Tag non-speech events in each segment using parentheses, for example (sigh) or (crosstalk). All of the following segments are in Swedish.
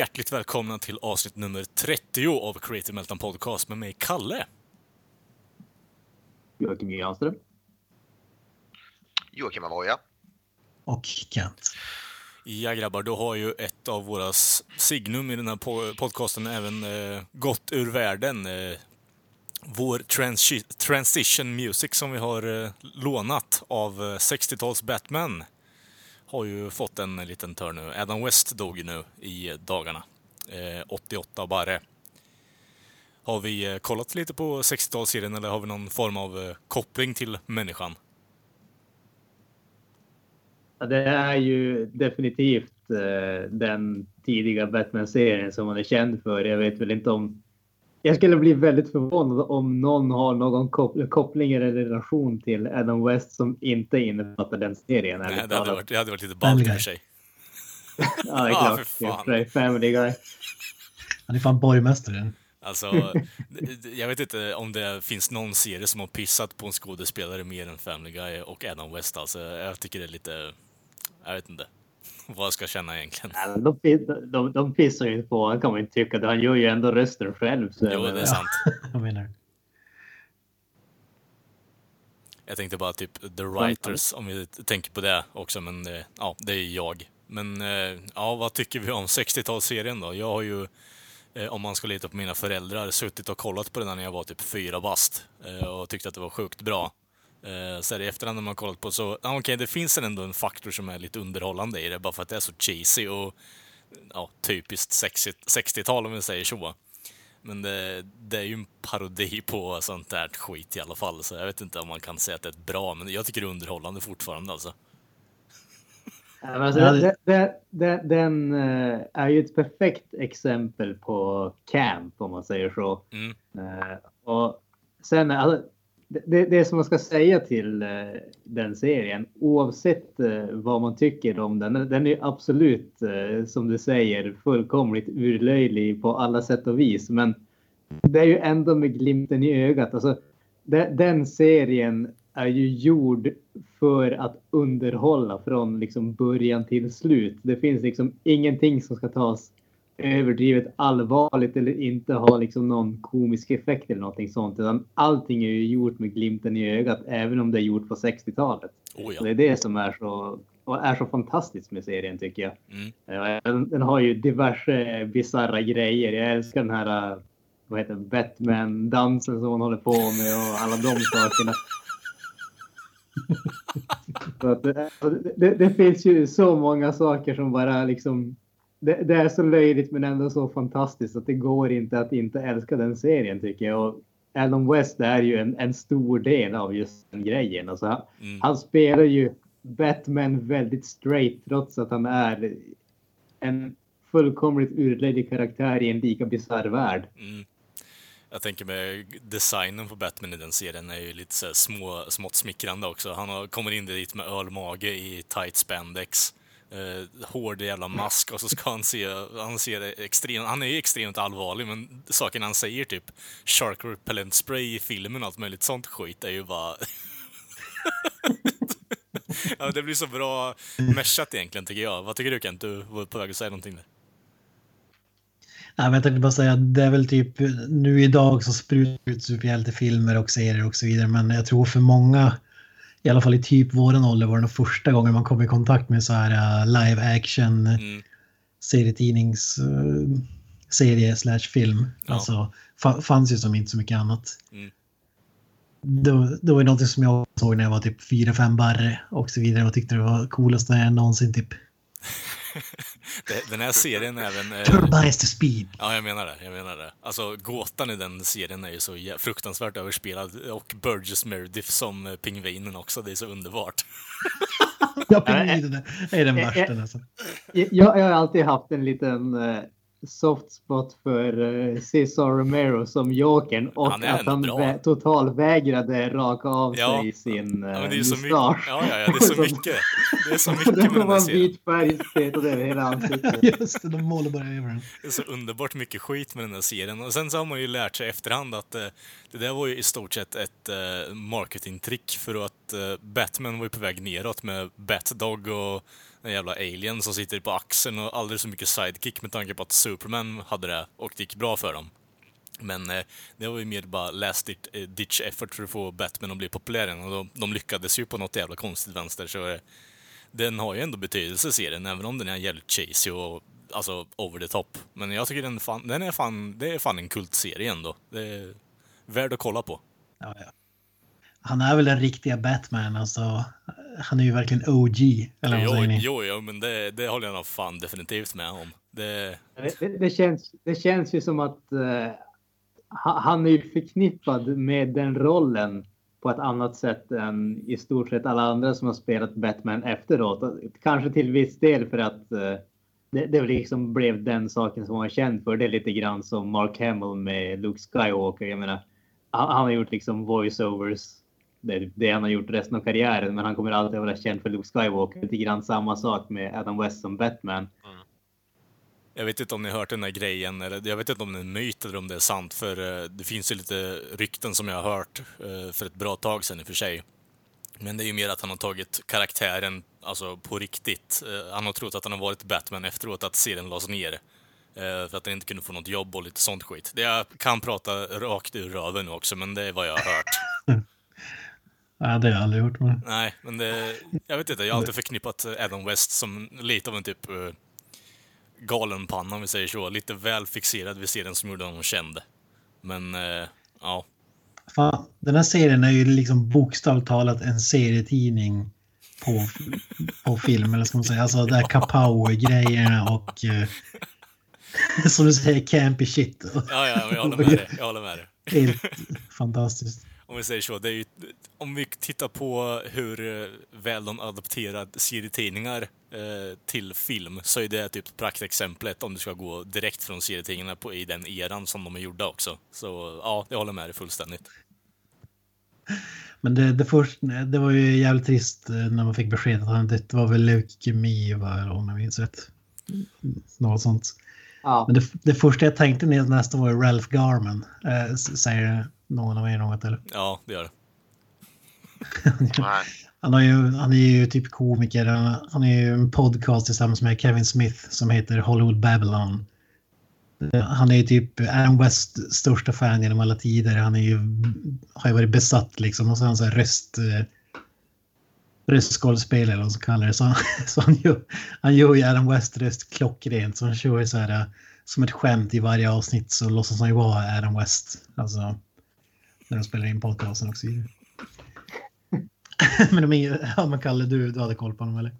Hjärtligt välkomna till avsnitt nummer 30 av Creative Meltdown Podcast med mig, Kalle. Joakim Granström. Joakim Avoya. Och Kent. Ja grabbar, då har ju ett av våra signum i den här po- podcasten även eh, gått ur världen. Eh, vår transi- transition music som vi har eh, lånat av eh, 60-tals Batman har ju fått en liten törn nu. Adam West dog nu i dagarna. Eh, 88 barre. Har vi eh, kollat lite på 60-talsserien eller har vi någon form av eh, koppling till människan? Ja, det är ju definitivt eh, den tidiga Batman-serien som man är känd för. Jag vet väl inte om... Jag skulle bli väldigt förvånad om någon har någon kop- koppling eller relation till Adam West som inte innefattar den serien. Nej, det hade varit, det hade varit lite ballt i och för sig. Ja, det är (laughs) klart. för fan. Det är Family Guy. Han är fan borgmästaren. Alltså, jag vet inte om det finns någon serie som har pissat på en skådespelare mer än Family Guy och Adam West. Alltså, jag tycker det är lite... Jag vet inte (laughs) vad jag ska känna egentligen. Ja, De, de, de pissar ju inte på honom kan man inte tycka. Han gör ju ändå rösten själv. Så Jo, det är sant. (laughs) Jag menar. Jag tänkte bara typ The Writers, om vi tänker på det också, men eh, ja, det är jag. Men eh, ja, vad tycker vi om 60-talsserien då? Jag har ju, eh, om man ska lita på mina föräldrar, suttit och kollat på den när jag var typ fyra bast eh, och tyckte att det var sjukt bra. Eh, Så här i efterhand när man kollat på så, okej, det finns ändå en faktor som är lite underhållande i det, bara för att det är så cheesy och ja, typiskt 60 60-tal om vi säger så. Men det, det är ju en parodi på sånt där skit i alla fall, så jag vet inte om man kan säga att det är bra, men jag tycker det är underhållande fortfarande alltså. Ja, alltså, den, den, den, den eh, är ju ett perfekt exempel på camp om man säger så. Mm. Eh, och sen, alltså, det- det, som man ska säga till eh, den serien, oavsett eh, vad man tycker om den, den är absolut, eh, som du säger, fullkomligt urlöjlig på alla sätt och vis. Men det är ju ändå med glimten i ögat. Alltså, den serien är ju gjord för att underhålla från liksom början till slut. Det finns liksom ingenting som ska tas överdrivet allvarligt eller inte ha liksom någon komisk effekt eller någonting sånt. Utan allting är ju gjort med glimten i ögat, även om det är gjort på 60-talet. Oh, ja. det är det som är så, är så fantastiskt med serien tycker jag. Mm. Den, den har ju diverse bisarra grejer. Jag älskar den här vad heter Batman-dansen som hon håller på med och alla de (laughs) sakerna. Att det, det, det finns ju så många saker som bara liksom... Det, det är så löjligt men ändå så fantastiskt att det går inte att inte älska den serien tycker jag. Och Adam West är ju en, en stor del av just den grejen. Alltså, han, Mm. han spelar ju Batman väldigt straight trots att han är en fullkomligt urlöjlig karaktär i en lika bisarr värld. Mm. Jag tänker med designen på Batman i den serien är ju lite så små, smått smickrande också. Han har, kommer in dit med ölmage i tight spandex. Eh, hård jävla mask och så ska han se, han ser extremt, han är ju extremt allvarlig men saken han säger typ shark repellent spray i filmen och allt möjligt sånt skit är ju bara... (laughs) ja, det blir så bra meshat egentligen tycker jag. Vad tycker du Kent? Du var på väg att säga någonting där. Nej, men jag tänkte bara säga att det är väl typ nu idag så sprutar ut superhjältefilmer och serier och så vidare. Men jag tror för många, i alla fall i typ våran ålder, var det nog första gången man kom i kontakt med så här uh, live action Mm. serietidnings uh, serie slash film. Ja. Alltså fa- fanns ju som inte så mycket annat. Mm. Det, var- det var ju någonting som jag såg när jag var typ 4-5 barre och så vidare och tyckte det var coolaste jag någonsin typ. (laughs) Det- Den här serien är även... eh, Turbines to speed. Ja, jag menar det. Jag menar det. Alltså, gåtan i den serien är ju så fruktansvärt överspelad. Och Burgess Meredith som eh, pingvinen också. Det är så underbart. Ja, pingvinen är den värsta nästan. Jag, jag har alltid haft en liten uh, soft spot för uh, Cesar Romero som Jokern och Han att han vä- totalvägrade raka av Ja. sig sin uh, Ja, men det är så mycket. mustasch. Ja, ja, ja, det är så (laughs) mycket. Det är så Det (laughs) mycket med den här vara serien. vit färg spetad över hela ansiktet. (laughs) Just det, de målar bara över den. Det är så underbart mycket skit med den här serien. Och sen så har man ju lärt sig efterhand att eh, det där var ju i stort sett ett eh, marketingtrick för att eh, Batman var ju på väg neråt med Batdog och den jävla alien som sitter på axeln och alldeles så mycket sidekick med tanke på att Superman hade det och det gick bra för dem. Men eh, det var ju mer bara last dit, eh, ditch effort för att få Batman att bli populär igen och de, de lyckades ju på något jävla konstigt vänster så eh, den har ju ändå betydelse serien, även om den är jävligt cheesy och alltså over the top. Men jag tycker den, fan, den är fan, det är fan en kultserie ändå. Det är värd att kolla på. Ja, ja. Han är väl den riktiga Batman, alltså. Han är ju verkligen OG, eller vad Jo, jo, jo, men det, det håller jag nog fan definitivt med om. Det, Det, det, det, känns, det känns ju som att ha- han är ju förknippad med den rollen på ett annat sätt än i stort sett alla andra som har spelat Batman efteråt. Kanske till viss del för att eh, det, det liksom blev den saken som han var känd för. Det är lite grann som Mark Hamill med Luke Skywalker. Jag menar, han, han har gjort liksom voiceovers. Det är det han har gjort resten av karriären, men han kommer alltid vara känd för Luke Skywalker. Lite grann samma sak med Adam West som Batman. jag vet inte om ni har hört den här grejen, eller jag vet inte om det är en myt eller om det är sant, för eh, det finns ju lite rykten som jag har hört eh, för ett bra tag sedan i och för sig. Men det är ju mer att han har tagit karaktären alltså på riktigt. Eh, Han har trott att han har varit Batman efteråt, att serien lades ner. För att han inte kunde få något jobb och lite sånt skit. Det jag kan prata rakt ur röven nu också, men det är vad jag har hört. (laughs) Ja, det har jag aldrig gjort. Men... Nej, men det... Jag vet inte, jag har alltid förknippat Adam West som lite av en typ uh, galenpanna om vi säger så. Lite väl fixerad vid serien som gjorde honom känd. Men, eh, ja. Fan, den här serien är ju liksom bokstavligt talat en serietidning på, på film, eller ska man säga. Alltså det här kapow-grejerna och eh, (laughs) som du säger, campy shit. Ja, ja, jag håller med dig. Jag håller med dig. Helt fantastiskt. Om vi säger så, det är ju, om vi tittar på hur eh, väl de adapterar serietidningar eh, till film så är det typ praktexemplet om du ska gå direkt från serietidningarna på, i den eran som de är gjorda också. Så ja, jag håller med dig fullständigt. Men det, det, först, det var ju jävligt trist eh, när man fick beskedet att han. Det var väl leukemi, om jag minns rätt. Något sånt. Ja. Men det, det första jag tänkte nästan var Ralph Garman. S- säger någon av er något eller? Ja, det gör det. (laughs) Han, har ju, han är ju typ komiker. Han, han är ju en podcast tillsammans med Kevin Smith som heter Hollywood Babylon. Han är ju typ Adam West största fan genom alla tider. Han är ju, har ju varit besatt liksom. Och så har han så här röst... eh, Röstskådespelare eller vad man kallar det. Så, han- (laughs) så han, gör, han gör ju Adam West röst klockrent. Så han kör ju så här eh, som ett skämt i varje avsnitt så låtsas han ju vara Adam West. Alltså när de spelar in podcasten och så vidare. (laughs) Men de är ju, ja men Kalle du, du hade koll på dem eller?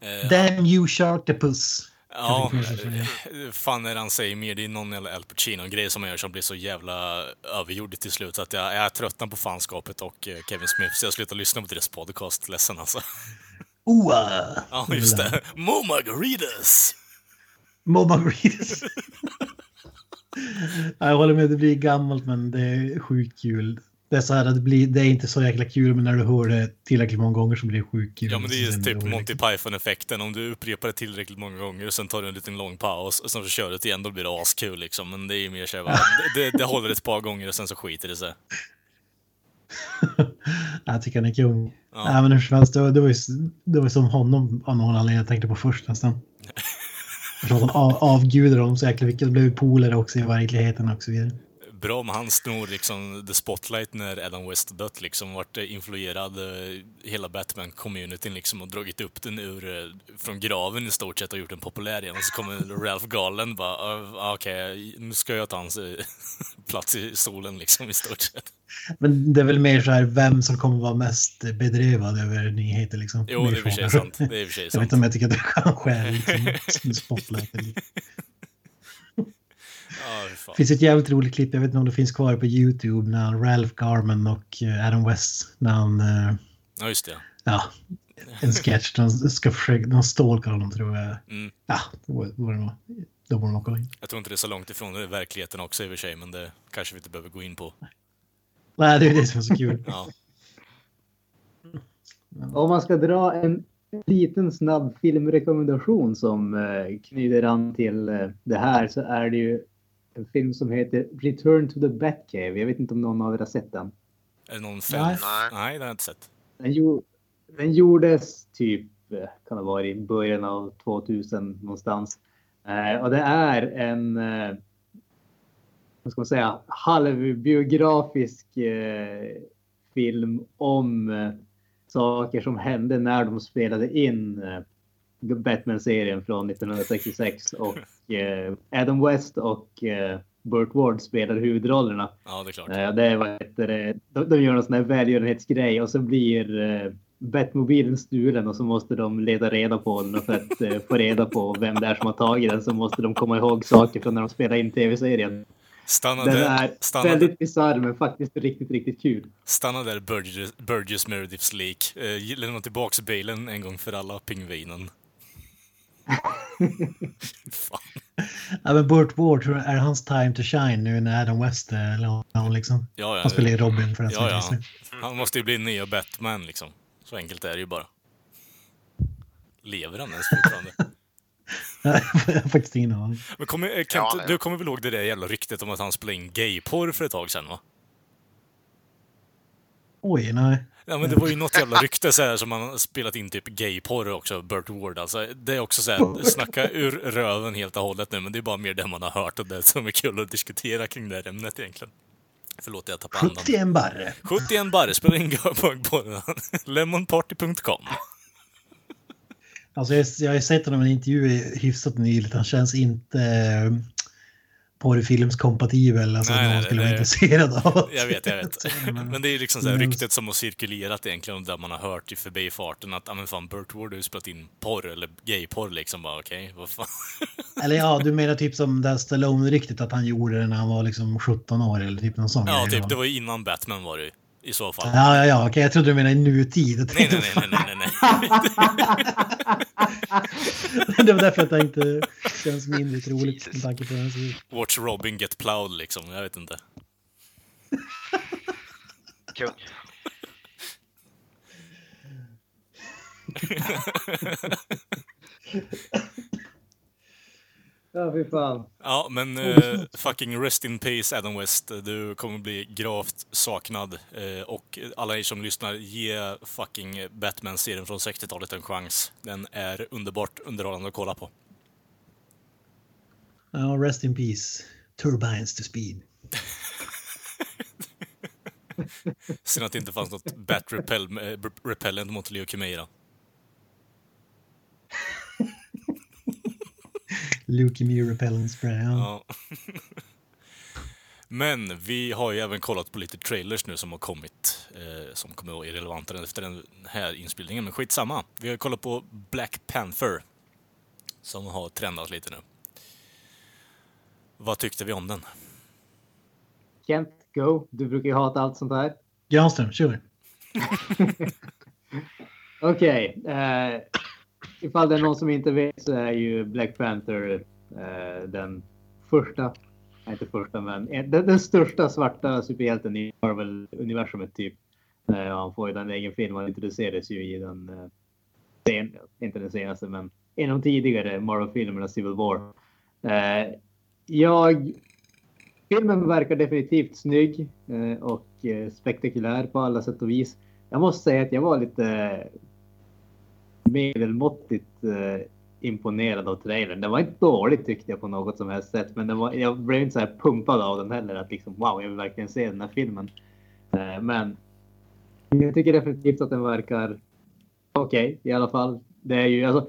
Eh, Damn you Sharktopus! Ja, eh, fan är det han säger mer? Det är någon jävla Al Pacino-grej som han gör som blir så jävla övergjord till slut. Att jag, jag tröttnar på fanskapet och eh, Kevin Smith, så jag slutar lyssna på deras podcast. Ledsen alltså. Oa! Ja, just det. Mo Margaritas! Mo Margaritas. (laughs) Jag håller med, det blir gammalt men det är sjukt kul. Det är så här att det, blir, det är inte så jäkla kul men när du hör det tillräckligt många gånger så blir det sjukt kul. Ja, men det är ju typ. Monty Python-effekten. Om du upprepar det tillräckligt många gånger och sen tar du en liten lång paus och sen så kör du det igen, då blir det askul liksom. Men det är ju mer så här, (laughs) det, det, håller ett par gånger och sen så skiter det sig. (laughs) Jag tycker han är kung. Ja. Nej, men hur som helst, det var, det, var ju, det var ju som honom av någon anledning jag tänkte på först nästan. (laughs) Jag av, avgudar dem så jäkla mycket. De blev polare också i verkligheten och så vidare. Bra om han snor liksom the spotlight när Adam West dött liksom. Vart influerad eh, hela Batman-communityn liksom och dragit upp den ur, eh, från graven i stort sett och gjort den populär igen. Och så kommer (laughs) Ralph Garland bara, "Ah, okej, nu ska jag ta hans eh, (laughs) plats i stolen liksom i stort sett. Men det är väl mer så här vem som kommer vara mest bedrövad över nyheter liksom. Jo, det är i och för sig sant. Det är för sig Jag vet sant. inte om jag tycker att det kan ske liksom, spotlighten. (laughs) Det finns ett jävligt roligt klipp, jag vet inte om det finns kvar på YouTube, när Ralph Garman och eh, Adam West, när han, eh, ja, just det. ja, en sketch de ska försöka, de stalkar honom tror jag. Mm. Ja, det var var det nog. Då borde de kolla in. Jag tror inte det är så långt ifrån det verkligheten också i och för sig, men det kanske vi inte behöver gå in på. Nej, det är det som är så kul. Ja, Om man ska dra en liten snabb filmrekommendation som eh, knyter an till det här så är det ju en film som heter Return to the Batcave. Jag vet inte om någon av er har sett den. är det någon fäll? Nej. Nej. Det har jag inte sett. Den, gjo- den gjordes typ, kan det vara i början av 2000 någonstans. Eh, och det är en, eh, vad ska man säga, halvbiografisk eh, film om eh, saker som hände när de spelade in eh, Batman-serien från 1966 och eh, Adam West och eh, Burt Ward spelar huvudrollerna. Ja, det är klart. Eh, Det är, vad heter det, de, de gör någon sån här välgörenhetsgrej och så blir eh, Batmobilen stulen och så måste de leta reda på den och för att eh, få reda på vem det är som har tagit den så måste de komma ihåg saker från när de spelade in tv-serien. Stanna Den där, är stanna, väldigt bisarr men faktiskt riktigt, riktigt kul. stanna där Burgess, Burgess Merediths lik. Eh, lämna tillbaks Balen en gång för alla, pingvinen. Ja, men Burt Ward, är hans time to shine nu när Adam West är han liksom? Ja, ja, Han spelar ju Robin för den ja, ja. Han måste ju bli nya Batman liksom. Så enkelt är det ju bara. Lever han ens fortfarande? (laughs) Jag har faktiskt ingen aning. Men kommer, eh, Kent, ja. du kommer väl ihåg det där jävla ryktet om att han spelade in gayporr för ett tag sedan va? Oj, nej. Ja men det var ju något jävla rykte så här, som man spelat in typ gayporr också, Burt Ward alltså. Det är också så här, snacka ur röven helt och hållet nu, men det är bara mer det man har hört och det som är kul att diskutera kring det här ämnet egentligen. Förlåt, jag tappade andan. 71 barre. 71 barre, spela in på, lemonparty.com. Alltså jag, jag har sett honom i en intervju hyfsat nyligt. Han känns inte porrfilmskompatibel. Alltså Nej, att nej, någon skulle det- vara intresserad av. (laughs) Jag vet, jag vet. (laughs) Men- det är liksom så här ryktet som har cirkulerat egentligen, där man har hört i förbifarten att, ja men fan, Burt Ward har ju spelat in porr, eller gayporr liksom, bara okej, vad fan. (laughs) Eller ja, du menar typ som det här Stallone-ryktet att han gjorde det när han var liksom 17 år eller typ någon sån Ja, typ, det var ju innan Batman var det ju, i så fall. Ja, ja, ja, okej, jag trodde du menade i nutid. Jag Nej, nej, nej, nej, nej, nej. (laughs) det var därför jag tänkte det känns mindre troligt med tanke på ut. Watch Robin get plowed liksom, jag vet inte. Kung. (laughs) Ja, fy fan. Ja, men eh, fucking rest in peace Adam West. Du kommer bli gravt saknad. Eh, och alla er som lyssnar, ge fucking Batman-serien från 60-talet en chans. Den är underbart underhållande att kolla på. Ja, rest in peace. Turbines to speed. (laughs) Synd att det inte fanns något bat eh, repellent mot leukemia. Leukemia repellent spray. Ja. Ja. (laughs) Men vi har ju även kollat på lite trailers nu som har kommit, eh, som kommer att vara irrelevanta efter den här inspelningen, men skitsamma. Vi har kollat på Black Panther, som har trendat lite nu. Vad tyckte vi om den? Kent, go. Du brukar ju hata allt sånt här. Granström, kör. (laughs) Okej. eh, ifall det är någon som inte vet så är ju Black Panther eh, den första, nej inte första men den, den största svarta superhjälten i Marvel-universumet typ. Eh, han får ju den egen film, han introducerades ju i den, eh, sen, inte den senaste men en av de tidigare Marvel-filmerna Civil War. Eh, jag Filmen verkar definitivt snygg eh, och eh, spektakulär på alla sätt och vis. Jag måste säga att jag var lite medelmåttigt eh, imponerad av trailern. Den var inte dålig tyckte jag på något som helst sätt, men den var, jag blev inte så här pumpad av den heller att liksom wow, jag vill verkligen se den här filmen. Eh, men jag tycker definitivt att den verkar okej i alla fall. Det är ju alltså.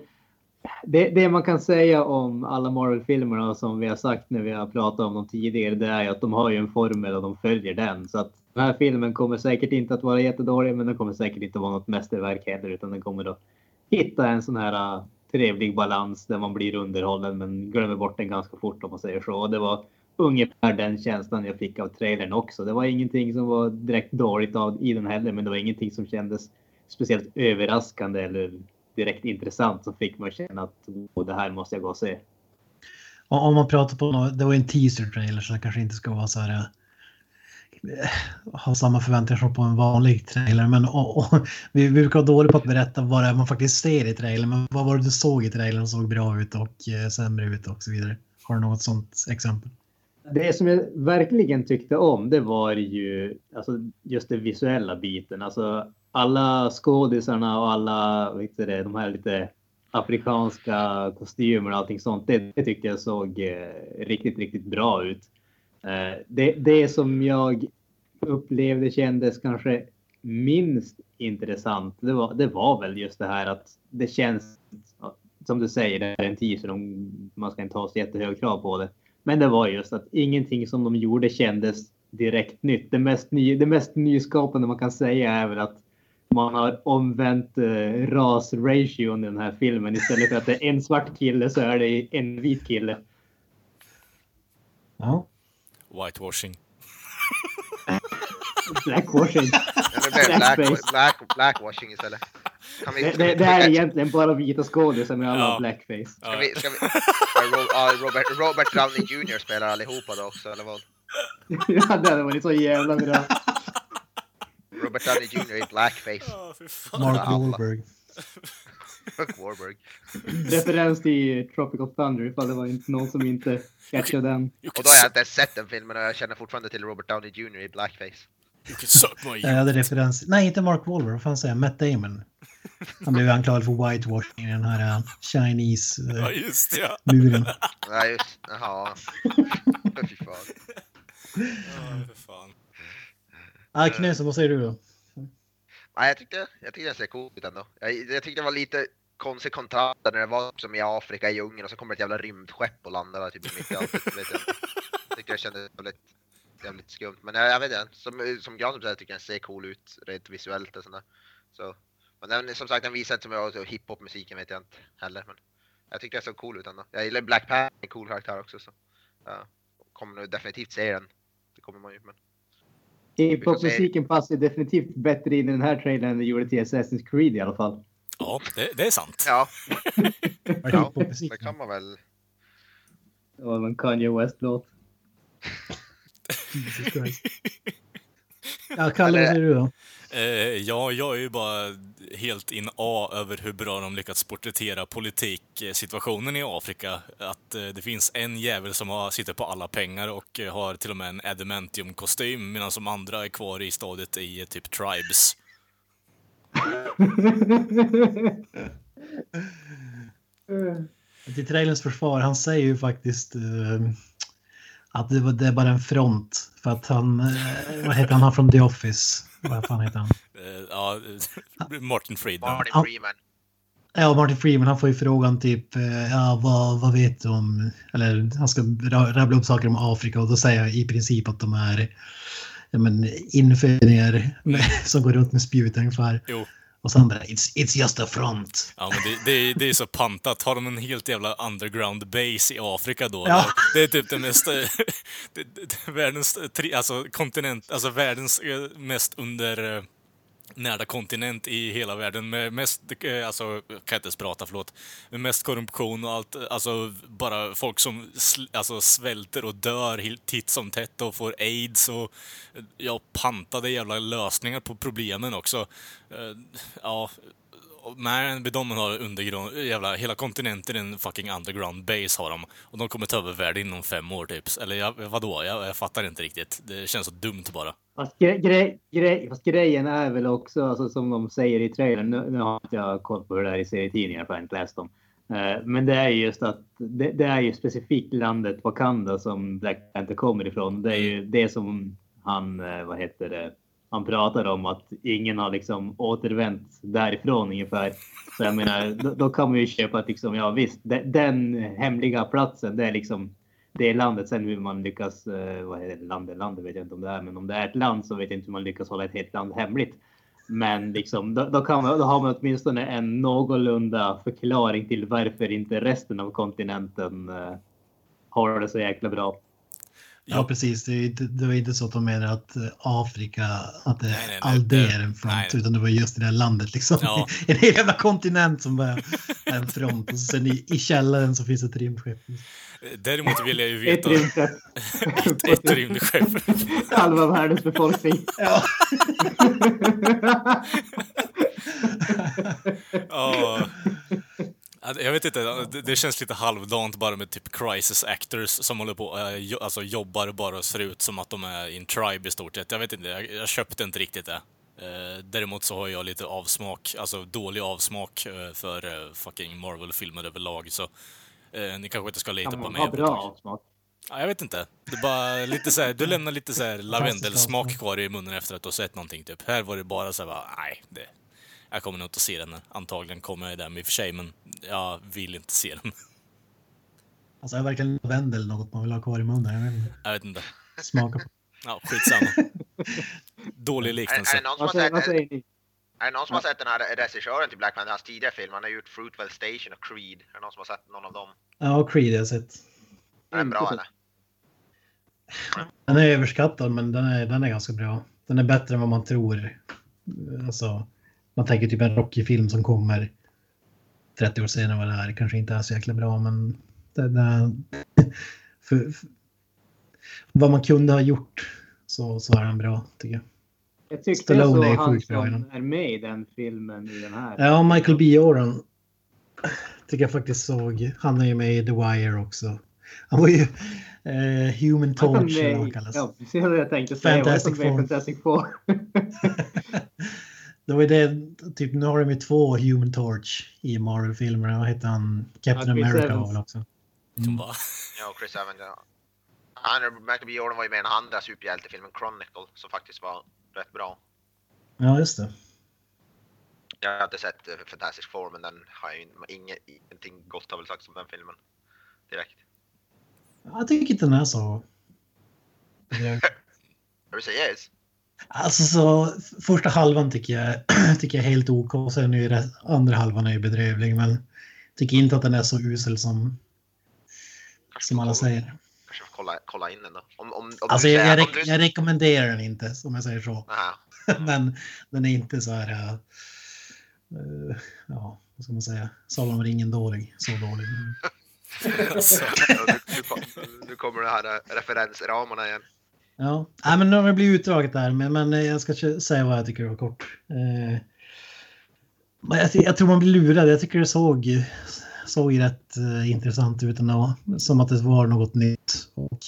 Det, det man kan säga om alla Marvel-filmerna som vi har sagt när vi har pratat om dem tidigare, det är ju att de har ju en formel och de följer den. Så att den här filmen kommer säkert inte att vara jättedålig, men den kommer säkert inte vara något mästerverk heller, utan den kommer att hitta en sån här äh, trevlig balans där man blir underhållen, men glömmer bort den ganska fort om man säger så. Och det var ungefär den känslan jag fick av trailern också. Det var ingenting som var direkt dåligt av, i den heller, men det var ingenting som kändes speciellt överraskande eller direkt intressant som fick man känna att oh, det här måste jag gå och se. Om man pratar på något, det var en teaser trailer så det kanske inte ska vara så här äh, Eh, ha samma förväntningar som på en vanlig trailer. Men och, och, vi brukar vara dåliga på att berätta vad det är man faktiskt ser i trailern. Men vad var det du såg i trailern som såg bra ut och eh, sämre ut och så vidare? Har du något sånt exempel? Det som jag verkligen tyckte om det var ju alltså, just den visuella biten. Alltså alla skådisarna och alla vet det, de här lite afrikanska kostymerna och allting sånt. Det, det tyckte jag såg eh, riktigt, riktigt bra ut. Eh, det, det som jag upplevde kändes kanske minst intressant. Det var, det var väl just det här att det känns som du säger, det är en teaser. Man ska inte ha så jättehög krav på det. Men det var just att ingenting som de gjorde kändes direkt nytt. Det mest, ny, det mest nyskapande man kan säga är väl att man har omvänt eh, rasration i den här filmen. Istället för att det är en svart kille så är det en vit kille. Ja. Whitewashing. (laughs) Blackwashing. Black, Blackface. black, blackwashing istället. Kan vi, Det, vi- det, det här är egentligen bara vita skådisar med alla Ja. blackface. Ska vi, ska vi, Robert, Robert Downey Jr spelar allihopa då också, eller vad? (laughs) ja, det hade varit så jävla bra. Robert Downey Jr i blackface. Fan. Mark. Wahlberg. (laughs) Fuck Warburg. Referens till Tropical Thunder ifall det var inte någon som inte catchade den. Och då har jag inte ens sett den filmen och jag känner fortfarande till Robert Downey Jr i blackface. you can suck my Jag hade referens. Nej, inte Mark Wahlberg. Vad fan säger jag? Matt Damon. Han blev anklagad för whitewashing i den här uh, Chinese Ja, uh, just det. Ja. muren. Nej, just Jaha. Fy fan. Ja, för fan. Ah, Knösen, vad säger du då? Nej, jag tyckte, jag tyckte den ser cool ut ändå. Jag, jag tyckte det var lite konstig kontrast när det var som i Afrika i djungeln och så kommer ett jävla rymdskepp och landar där typ mitt i allt. Jag. Jag tyckte det kändes jävligt, jävligt skumt. Men jag, jag vet inte, som, som Granström säger tycker jag den ser cool ut rent visuellt och sådär. Så, men den, som sagt den visar inte så mycket av hiphop-musiken vet jag inte heller. Men jag tyckte den såg cool ut ändå. Jag gillar Black Panther, en cool karaktär också. Så, ja, kommer nog definitivt se den. Det kommer man ju. Men, Hiphop-musiken passar definitivt bättre in i den här trailern än det gjorde till Assassin's Creed i alla fall. Ja, det, det är sant. (laughs) ja, ja det kan man väl. Det var en Kanye West-låt. (laughs) Ja, Kalle, vad säger du då? Eh, ja, jag är ju bara helt in A över hur bra de lyckats porträttera politiksituationen i Afrika. Att eh, det finns en jävel som har, sitter på alla pengar och eh, har till och med en adamantium-kostym medan de andra är kvar i stadiet i typ tribes. (laughs) Till trailens försvar, han säger ju faktiskt eh, att det, var, det är bara en front. För att han, eh, vad heter han, han från The Office? Vad fan heter han? Eh, ja, Martin Friedman. Martin Ja. Freeman. Ja, Martin Freeman, han får ju frågan typ, ja vad, vad vet du om, eller han ska ra- rabbla upp saker om Afrika och då säger jag i princip att de är men, infödingar (laughs) som går runt med spjut ungefär. Jo. Och sen bara, it's, it's just a front. Ja, men det, det, är- det är så pantat. Har de en helt jävla underground base i Afrika då? Ja. Det är typ det mest... eh, (laughs) Det, det, världens, eh, alltså kontinent, alltså världens eh, mest under... Närda kontinent i hela världen med mest, eh, Alltså, alltså, jag kan inte ens prata, förlåt, med mest korruption och allt, alltså bara folk som sl, alltså, svälter och dör titt som tätt och får aids och ja, pantade jävla lösningar på problemen också. Eh, ja, Nej, de har undergrund, jävla, hela kontinenten är en fucking underground base har de. Och de kommer ta över världen inom fem år typ. Eller jag, vadå? Jag, jag fattar inte riktigt. Det känns så dumt bara. Fast, gre gre, gre, fast grejen är väl också, alltså, som de säger i trailern, nu, nu har inte jag koll på hur det är i serietidningar för jag har inte läst dem. Eh, men det är just att det, det är ju specifikt landet Wakanda som Black Panther kommer ifrån. Det är ju det som han, eh, vad heter det, han pratar om att ingen har liksom återvänt därifrån ungefär. Så jag menar, då, då kan man ju köpa att liksom, ja visst, de, den hemliga platsen, det är liksom det landet. Sen hur man lyckas, eh, vad är det, landet, landet vet jag inte om det är, men om det är ett land så vet jag inte hur man lyckas hålla ett helt land hemligt. Men liksom, då, då, kan man, då har man åtminstone en någorlunda förklaring till varför inte resten av kontinenten eh, har det så jäkla bra. Ja, precis. Det, är inte- det var inte så att de menar att eh, Afrika, att det, Nej, det är en front, nej. utan det var just i det här landet liksom. Ja. (laughs) En hel jävla kontinent som bara är en front och sen i, i källaren så finns ett rymdskepp. Däremot vill jag ju Ett veta... rymdskepp. ett, (laughs) ett rymdskepp. (laughs) Halva världens befolkning. Ja. Ja. Ja, Jag vet inte, det- känns lite halvdant bara med typ crisis actors som håller på, jo- alltså jobbar bara och ser ut som att de är i en tribe i stort sett. Jag vet inte, jag, köpte inte riktigt det. Eh, däremot så har jag lite avsmak, alltså dålig avsmak eh, för eh, fucking Marvel-filmer överlag, så eh, ni kanske inte ska lita på mig. bra avsmak? Ja, jag vet inte. Det bara lite så här, du lämnar lite så här lavendelsmak kvar i munnen efter att du har sett någonting typ. Här var det bara så här, bara, nej, det, jag kommer nog inte att se den. Antagligen kommer jag där i och för sig, men jag vill inte se den. Alltså är verkligen lavendel något man vill ha kvar i munnen? Jag vet inte. Jag vet inte. Smaka på. Ja, skitsamma. Dålig Är, är, liknelse. det någon som har sett, är det någon som har sett den här regissören till Black Panther, hans tidigare film? Han har gjort Fruitvale Station och Creed. Är det någon som har sett någon av dem? Ja, Creed har jag sett. Är den bra eller? Den är överskattad men den är, den är ganska bra. Den är bättre än vad man tror. Alltså, man tänker typ en Rocky-film som kommer 30 år senare vad det här kanske inte är så jäkla bra men det, det, (laughs) för, för, vad man kunde ha gjort så, så är den bra tycker jag. Jag tyckte Stallone jag såg han som är med i den filmen i den här. Ja, Michael B. Jordan tycker jag faktiskt såg. Han är ju med i The Wire också. Han var ju eh, Human Han Torch eller vad han kallas. Ja, precis vad jag tänkte säga. Fantastic. Four. Fantastic Four. (laughs) Det var ju det, typ nu har de ju två Human Torch i Marvel-filmerna. Vad heter han? Captain Ja, America var väl också. Bara, Ja, Chris Evans. Ja. Han, Michael B. Jordan var ju med i den andra superhjältefilmen Chronicle som faktiskt var rätt bra. Ja, just det. Jag har inte sett eh, Fantastic Four men den har ju inget, ingenting gott har väl sagts om den filmen. Direkt. Jag tycker inte den är så... Är du seriös? Alltså så första halvan tycker jag, (clears throat) tycker jag är helt OK. Sen är det, andra halvan är ju bedrövlig. Men tycker inte att den är så usel som, som alla säger. Kanske får kolla, kolla in den då. Om, om, om Alltså jag, jag, om rek- du- jag rekommenderar den inte, om jag säger så. (laughs) (laughs) Men den är inte så här... äh, ja, vad ska man säga? Sagan om ringen dålig. Så dålig. alltså, nu, nu, nu kommer det här eh, referensramarna igen. Ja, Nej, men nu har det blivit utdraget där, men, men eh, jag ska säga vad jag tycker var kort. Eh, men jag, jag tror man blir lurad. Jag tycker det såg, såg rätt eh, intressant ut ändå. Som att det var något nytt. Och,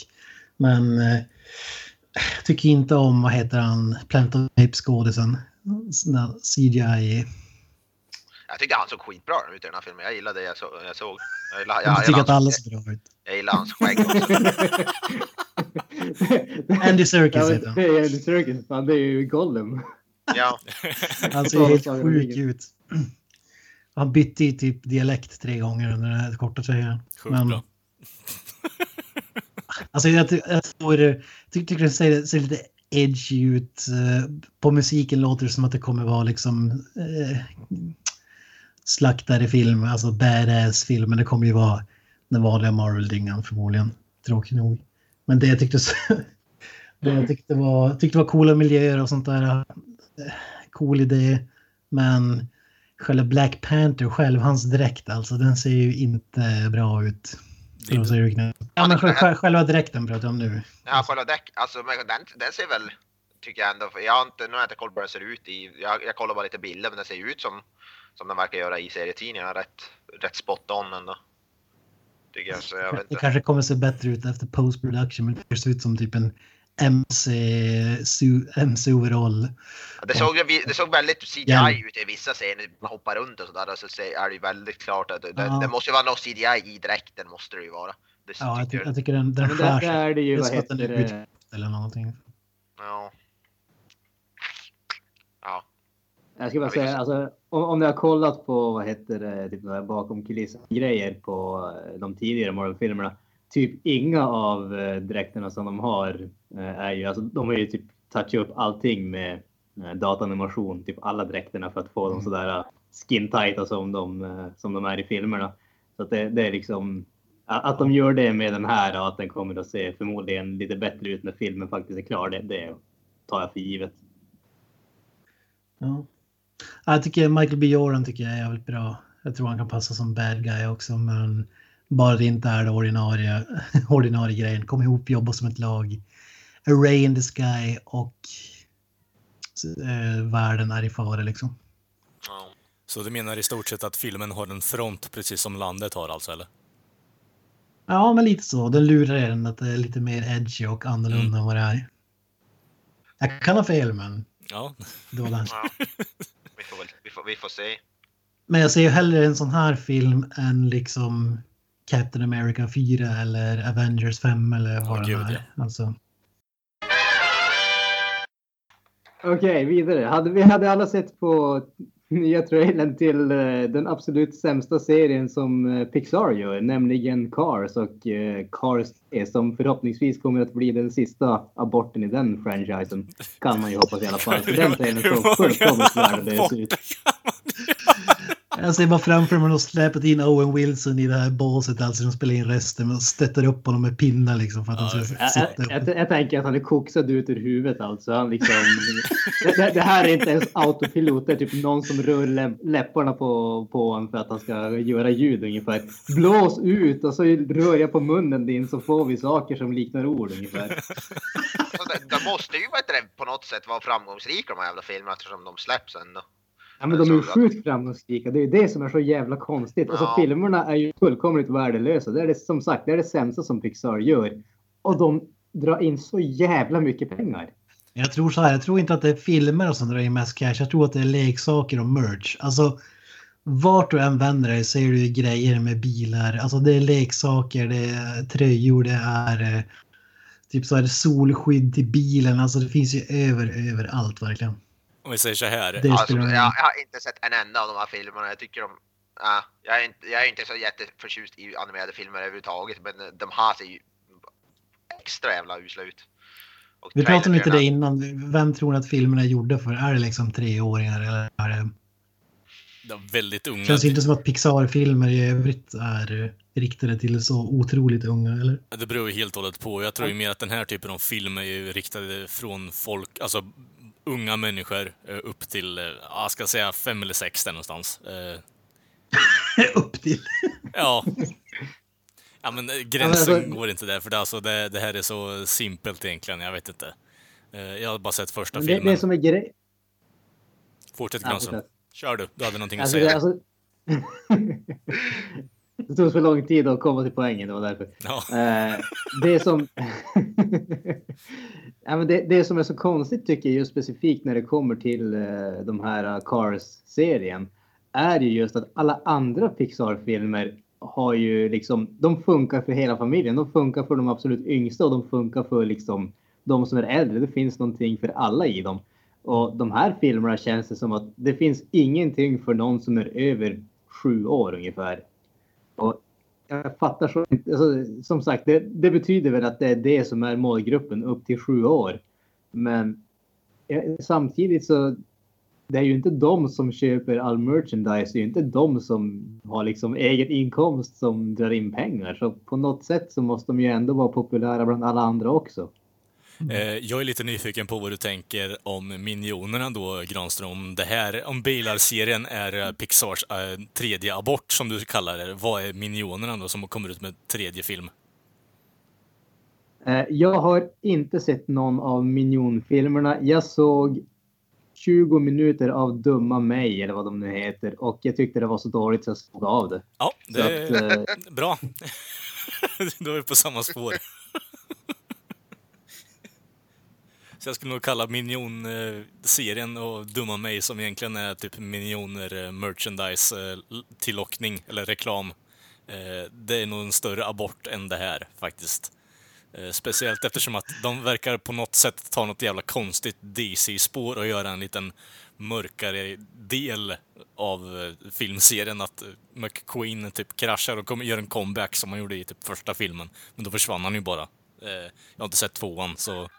men eh, jag tycker inte om, vad heter han, Plant of Apes-skådisen. CGI. Jag tycker han såg skitbra ut i den här filmen. Jag gillade det jag, så, jag såg. Jag gillar, Jag jag, tycker jag, att alla jag, ser bra ut. jag gillar hans skägg också. (laughs) (laughs) Andy Serkis heter han. det är Andy Serkis. Fan, det är ju Gollum. Ja, (laughs) Han ser helt sjuk ut. Han bytte i typ dialekt tre gånger under den här korta tröjan. sjukt Men- bra. (laughs) Alltså jag, ty- jag tror, jag ty- tycker det ser, ser lite edgy ut. Eh, På musiken låter det som att det kommer vara liksom eh, slaktare film, alltså badass film. Men det kommer ju vara den vanliga Marvel-dingan förmodligen. Tråkigt nog. Men det jag tyckte, (laughs) det jag tyckte var, tyckte var coola miljöer och sånt där. Cool idé. Men själva Black Panther själv, hans dräkt alltså, den ser ju inte bra ut. Ja, men sj- sj- själva dräkten pratar jag om nu. ja själva däck, alltså men den, den ser väl, tycker jag ändå, för jag har inte, nu har jag inte koll på hur den ser ut i, jag, jag kollar bara lite bilder men den ser ju ut som, som den verkar göra i serietidningarna, rätt, rätt spot on ändå. Jag, så jag vet Det inte. kanske kommer se bättre ut efter post production, men det ser ut som typ en MC, su- MC-overall. Det såg, det såg väldigt CGI Ja. ut i vissa scener, man hoppar runt och sådär, så är det ju väldigt klart att det, det, Ja. det måste ju vara något CGI i dräkten, måste det ju vara. Det Ja, jag, ty- tycker jag tycker den, den skär sig. är det ju, Det är vad som att den heter är det? Eller någonting. Ja. Ja. Jag ska bara Ja, säga, alltså, om, om ni har kollat på vad heter det, typ där bakom kulissen-grejer på eh, de tidigare Marvel-filmerna. Typ inga av eh, dräkterna som de har eh, är ju, alltså de har ju typ touchat upp allting med datanimation, typ alla dräkterna för att få dem Mm. sådär skin tighta som de, som de är i filmerna. Så att det, det är liksom, Att att de gör det med den här och att den kommer att se förmodligen lite bättre ut när filmen faktiskt är klar, det, det tar jag för givet. Ja. Jag tycker Michael B. Jordan tycker jag är jävligt bra. Jag tror han kan passa som bad guy också, men bara det inte är det ordinarie, (laughs) ordinarie grejen. Kom ihop, jobba som ett lag. A ray in the sky och eh, världen är i fara liksom. Så du menar i stort sett att filmen har en front precis som landet har alltså, eller? Ja, men lite så. Den lurar en att det är lite mer edgy och annorlunda Mm. än vad det är. Jag kan ha fel, men Ja, det var den. (laughs) Ja. Vi, får se. Men jag ser ju hellre en sån här film än liksom Captain America 4 eller Avengers 5 eller vad Ja, den gud, är. Alltså, Okej, vidare. Hade, vi hade alla sett på nya trailern till eh, den absolut sämsta serien som eh, Pixar gör, nämligen Cars och eh, Cars 3 som förhoppningsvis kommer att bli den sista aborten i den franchisen. Kan man ju hoppas i alla fall. För den trailern såg (laughs) fullkomligt värdelös ut. Jag ser bara framför mig att de släpat in Owen Wilson i det här båset, alltså de spelar in resten och stöttar upp honom med pinnar liksom för att han ska Jag, sitta jag, upp. jag, jag tänker att han är koksad ut ur huvudet alltså. Han liksom, det, det, här är inte ens autopilot. Det är typ någon som rör lä, läpparna på, på honom för att han ska göra ljud ungefär. Blås ut och så rör jag på munnen din så får vi saker som liknar ord ungefär. Så de, måste ju på något sätt vara framgångsrika de här jävla filmerna eftersom de släpps ändå. Ja, men de är ju sjukt framgångsrika. Det är ju det som är så jävla konstigt. Alltså Ja. filmerna är ju fullkomligt värdelösa. Det är det som sagt, det är det sämsta som Pixar gör. Och de drar in så jävla mycket pengar. Jag tror så här, jag tror inte att det är filmer som drar in mest cash. Jag tror att det är leksaker och merch. Alltså, vart du än vänder dig ser du grejer med bilar. Alltså det är leksaker, det är tröjor, det är eh, typ så här solskydd till bilen. Alltså det finns ju över, överallt verkligen. Om vi säger så här. Det Alltså, jag, jag har inte sett en enda av de här filmerna. Jag tycker de... Ja, jag, är inte, jag är inte så jätteförtjust i animerade filmer överhuvudtaget, men de här ser ju extra jävla usla ut. Och Vi pratade lite det innan. Vem tror ni att filmerna är gjorda för? Är det liksom treåringar eller är det... De är väldigt unga. Känns inte som att Pixar-filmer i övrigt är riktade till så otroligt unga, eller? Det beror ju helt och hållet på. Jag tror ju mer att den här typen av film är ju riktade från folk, alltså unga människor eh, upp till, eh, ja, jag ska säga fem eller sex där någonstans. Eh, (laughs) Upp till. Ja. Ja men men gränsen alltså- går inte där, för det, alltså, det, det här är så simpelt egentligen, jag vet inte. Jag har bara sett första det, filmen. det som är grej... Fortsätt Ja, Granström. Kör du, du hade någonting att Alltså, säga. det, alltså... (laughs) det tog så lång tid att komma till poängen, det var därför. Ja. Eh, det som... (laughs) ja, men det, det som är så konstigt tycker jag just specifikt när det kommer till eh, de här Cars-serien är ju just att alla andra Pixar-filmer har ju liksom, de funkar för hela familjen. De funkar för de absolut yngsta och de funkar för liksom de som är äldre. Det finns någonting för alla i dem. Och de här filmerna känns det som att det finns ingenting för någon som är över sju år ungefär. Och jag fattar så inte. Alltså, som sagt, det, det betyder väl att det är det som är målgruppen upp till sju år. Men samtidigt så det är ju inte de som köper all merchandise. Det är ju inte de som har liksom egen inkomst som drar in pengar. Så på något sätt så måste de ju ändå vara populära bland alla andra också. Eh, Jag är lite nyfiken på vad du tänker om Minionerna då, Granström. Om det här, om Bilar-serien är eh, Pixars eh, tredje abort, som du kallar det. Vad är Minionerna då, som kommer ut med tredje film? Jag har inte sett någon av Minion-filmerna. Jag såg 20 minuter av Dumma mig eller vad de nu heter och jag tyckte det var så dåligt så jag såg av det. Ja, Så det är att, (laughs) bra. (laughs) Då är vi på samma spår. Så jag skulle nog kalla Minion-serien eh, och Dumma mig som egentligen är typ Minioner-merchandise-tillockning eh, eh, eller reklam. Det är nog en större abort än det här faktiskt. Speciellt eftersom att de verkar på något sätt ta något jävla konstigt DC-spår och göra en liten mörkare del av filmserien. Att McQueen typ kraschar och gör en comeback som han gjorde i typ första filmen. Men då försvann han ju bara. Jag har inte sett tvåan så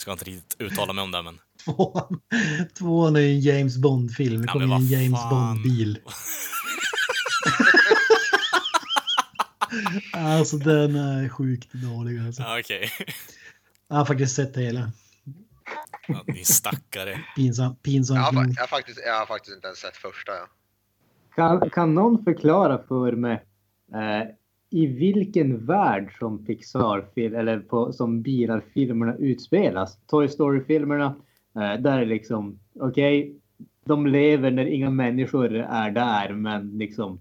ska inte riktigt uttala mig om det men. (laughs) Tvåan, tvåan är ju en James Bond-film. Det Ja, kommer ju en James. Bond-bil. (laughs) (laughs) Alltså den är sjukt dålig alltså. Ja, Okej. Jag har faktiskt sett hela. Ja, din stackare. Pinsam, pinsam. Jag har, jag, har faktiskt, jag har faktiskt inte ens sett första. Ja. Kan, kan någon förklara för mig eh, i vilken värld som Pixar-film eller på, som bilarfilmerna utspelas? Toy Story-filmerna, eh, där är liksom okej, de lever när inga människor är där, men liksom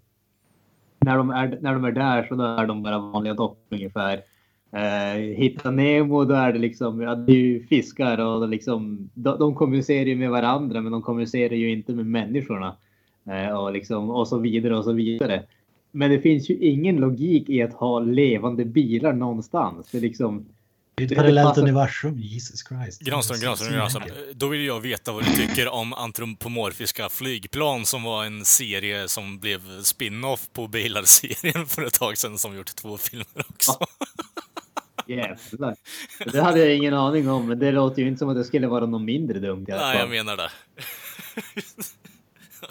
när de är, när de är där så då är de bara vanliga dockor ungefär. Eh, Hitta Nemo, då är det liksom, ja, det är ju fiskar och liksom, de, de kommunicerar ju med varandra, men de kommunicerar ju inte med människorna. Eh, och, liksom, och så vidare och så vidare. Men det finns ju ingen logik i att ha levande bilar någonstans. Det är liksom, Det är ett det parallellt passar- universum, Jesus Christ. Granström, Granström, Granström. Då vill jag veta vad du tycker om antropomorfiska flygplan som var en serie som blev spin-off på Bilar-serien för ett tag sedan som gjort två filmer också. jävlar. Det hade jag ingen aning om, men det låter ju inte som att det skulle vara något mindre dumt. i alla Nej, jag fall. menar det.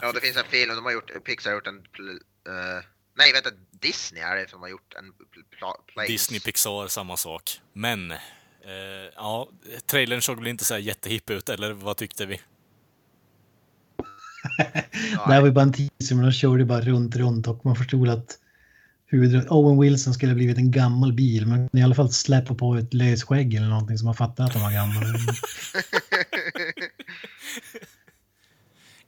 ja, det finns en film, de har gjort, Pixar har gjort en... eh, nej, vänta, Disney är det som har gjort en pl- pla- planes. Disney, Pixar, samma sak. Men, eh, ja, trailern såg väl inte så här jättehipp ut, eller vad tyckte vi? (laughs) Det här var ju bara en teaser, men de körde bara runt, runt och man förstod att. Owen Wilson skulle ha blivit en gammal bil, men i alla fall släppa på ett lösskägg eller någonting som man fattar att de var gamla. (laughs)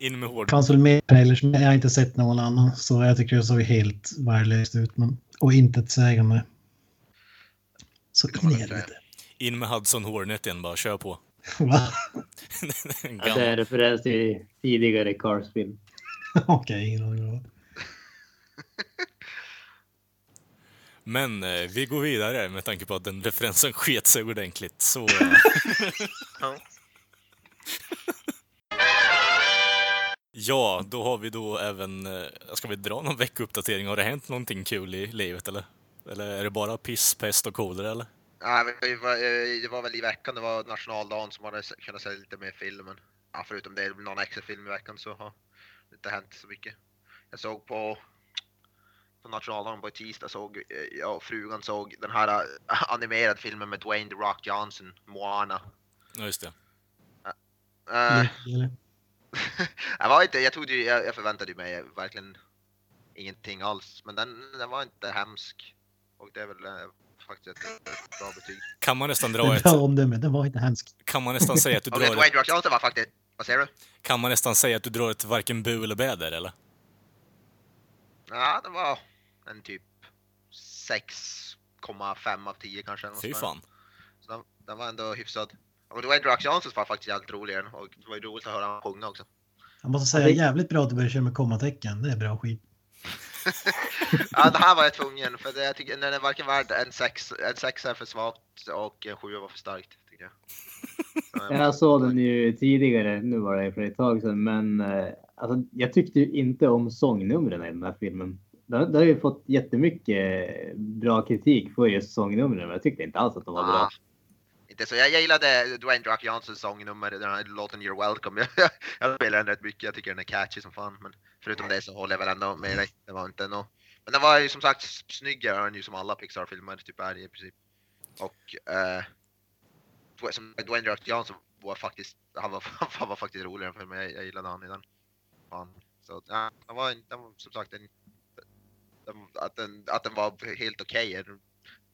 In med hård... Det fanns väl mer trailers, men jag har inte sett någon annan, så jag tycker det såg helt värdelöst ut. Men, och intetsägande. Så in i helvete. In med Hudson Hornet igen bara, kör på. (laughs) Va? (laughs) Ja, det är referens till tidigare Cars-film. (laughs) Okej, ingen aning. Men eh, vi går vidare med tanke på att den referensen sket sig ordentligt. Så... eh, Ja. då har vi då även... eh, Ska vi dra någon veckouppdatering? Har det hänt någonting kul i livet eller? Eller är det bara piss, pest och kolera eller? Det, var, eh, det var väl i veckan, det var nationaldagen som hade se- kunnat se lite mer film. Men, ja, förutom det, någon extra film i veckan så har det inte hänt så mycket. Jag såg på, på nationaldagen på tisdag, såg, eh, jag och frugan såg den här eh, animerad filmen med Dwayne The Rock Johnson, Moana. Ja, just det. Eh, Eller? Jag, var inte, jag, trodde, jag, jag förväntade mig verkligen ingenting alls, men den, den var inte hemsk. Och det är väl eh, faktiskt ett, ett bra betyg. Kan man nästan Det dra ett... bra omdöme, den var inte hemsk. Kan man nästan säga att du (laughs) det drar Dwayne ett, Rock Johnson var faktiskt, vad säger du? Kan man nästan säga att du drar ett varken bu eller bä där eller? Ja, det var en typ 6,5 av 10 kanske. Fy fan. Så den, den var ändå hyfsad. Och Dwayne The Rock Johnson var faktiskt jävligt rolig igen, och det var ju roligt att höra honom sjunga också. Jag måste säga det- jävligt bra att du börjar köra med kommatecken. Det är bra skit. (laughs) Ja, det här var jag tvungen, för det, jag tycker den är varken värd en 6, en 6 är för svagt och en 7 var för starkt, tycker jag. Så Jag såg den ju tidigare, nu var det för ett tag sedan, men eh, alltså, jag tyckte ju inte om sångnumren i den här filmen. Det, det har ju fått jättemycket bra kritik för just sångnumren, men jag tyckte inte alls att de var bra. Inte så. Jag, jag gillade Dwayne Drock Rock Johnsons sångnummer, den här låten You're Welcome. (laughs) Jag, jag spelar den rätt mycket, jag tycker den är catchy som fan. Men förutom det så håller jag väl ändå med dig. Det var inte något Men den var ju som sagt snyggare än ju som alla Pixar-filmer typ är i princip. Och eh, som Dwayne Drock Rock Johnson var faktiskt, han var, (laughs) han var faktiskt roligare för mig. Jag gillade han i den. Fan. Så ja, den var, den var som sagt en, den, att, den, att den var helt okej är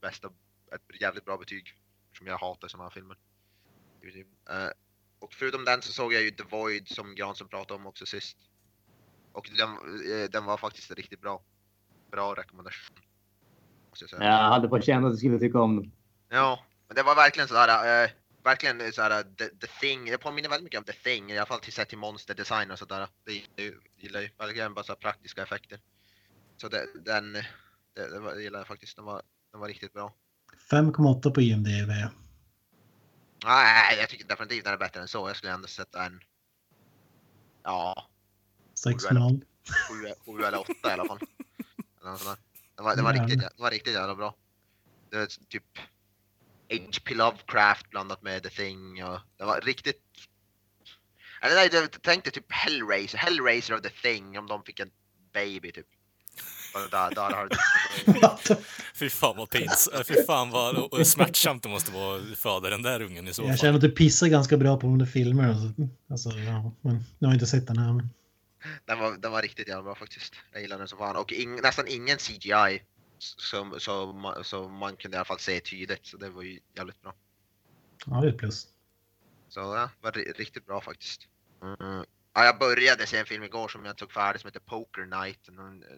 bästa, ett jävligt bra betyg som jag hatar sådana här filmer. Eh, och förutom den så såg jag ju The Void som Granström pratade om också sist. Och den, eh, den var faktiskt riktigt bra. Bra rekommendation. Jag. Jag hade på känn att du skulle tycka om den. Ja, men det var verkligen sådär, eh, verkligen sådär the, the thing, det påminner väldigt mycket om The Thing, i alla fall till sett till monsterdesign och sådär. Det gillar ju- verkligen bara så här praktiska effekter. Så det, den, det, det, var, det gillar jag faktiskt, den var, den var riktigt bra. 5,8 på IMDB. Nej, jag tycker definitivt den är bättre än så. Jag skulle ändå sätta en... Ja, 6,0. sju, sju eller åtta i alla fall. (laughs) Den var, den var, riktigt, den var riktigt jävla bra. Det var typ H.P. Lovecraft blandat med The Thing och det var riktigt... Eller nej, jag tänkte typ Hellraiser, Hellraiser och The Thing om de fick en baby typ. Där, där har du (laughs) Fy fan vad pins. äh, Fy fan vad smärtsamt det måste vara att föda den där ungen i så Jag fall. känner att du pissar ganska bra på under filmer. Alltså, alltså, ja, men jag har inte sett den här. Men... Den var, den var riktigt jävla bra faktiskt. Jag gillar den som fan. Och ing, nästan ingen CGI. Som, som, som man kunde i alla fall se tydligt. Så det var ju jävligt bra. Ja, det är ett plus. Så ja, var ri- riktigt bra faktiskt. Mm. Ja, jag började se en film igår som jag tog färdig som heter Poker Night. En eh,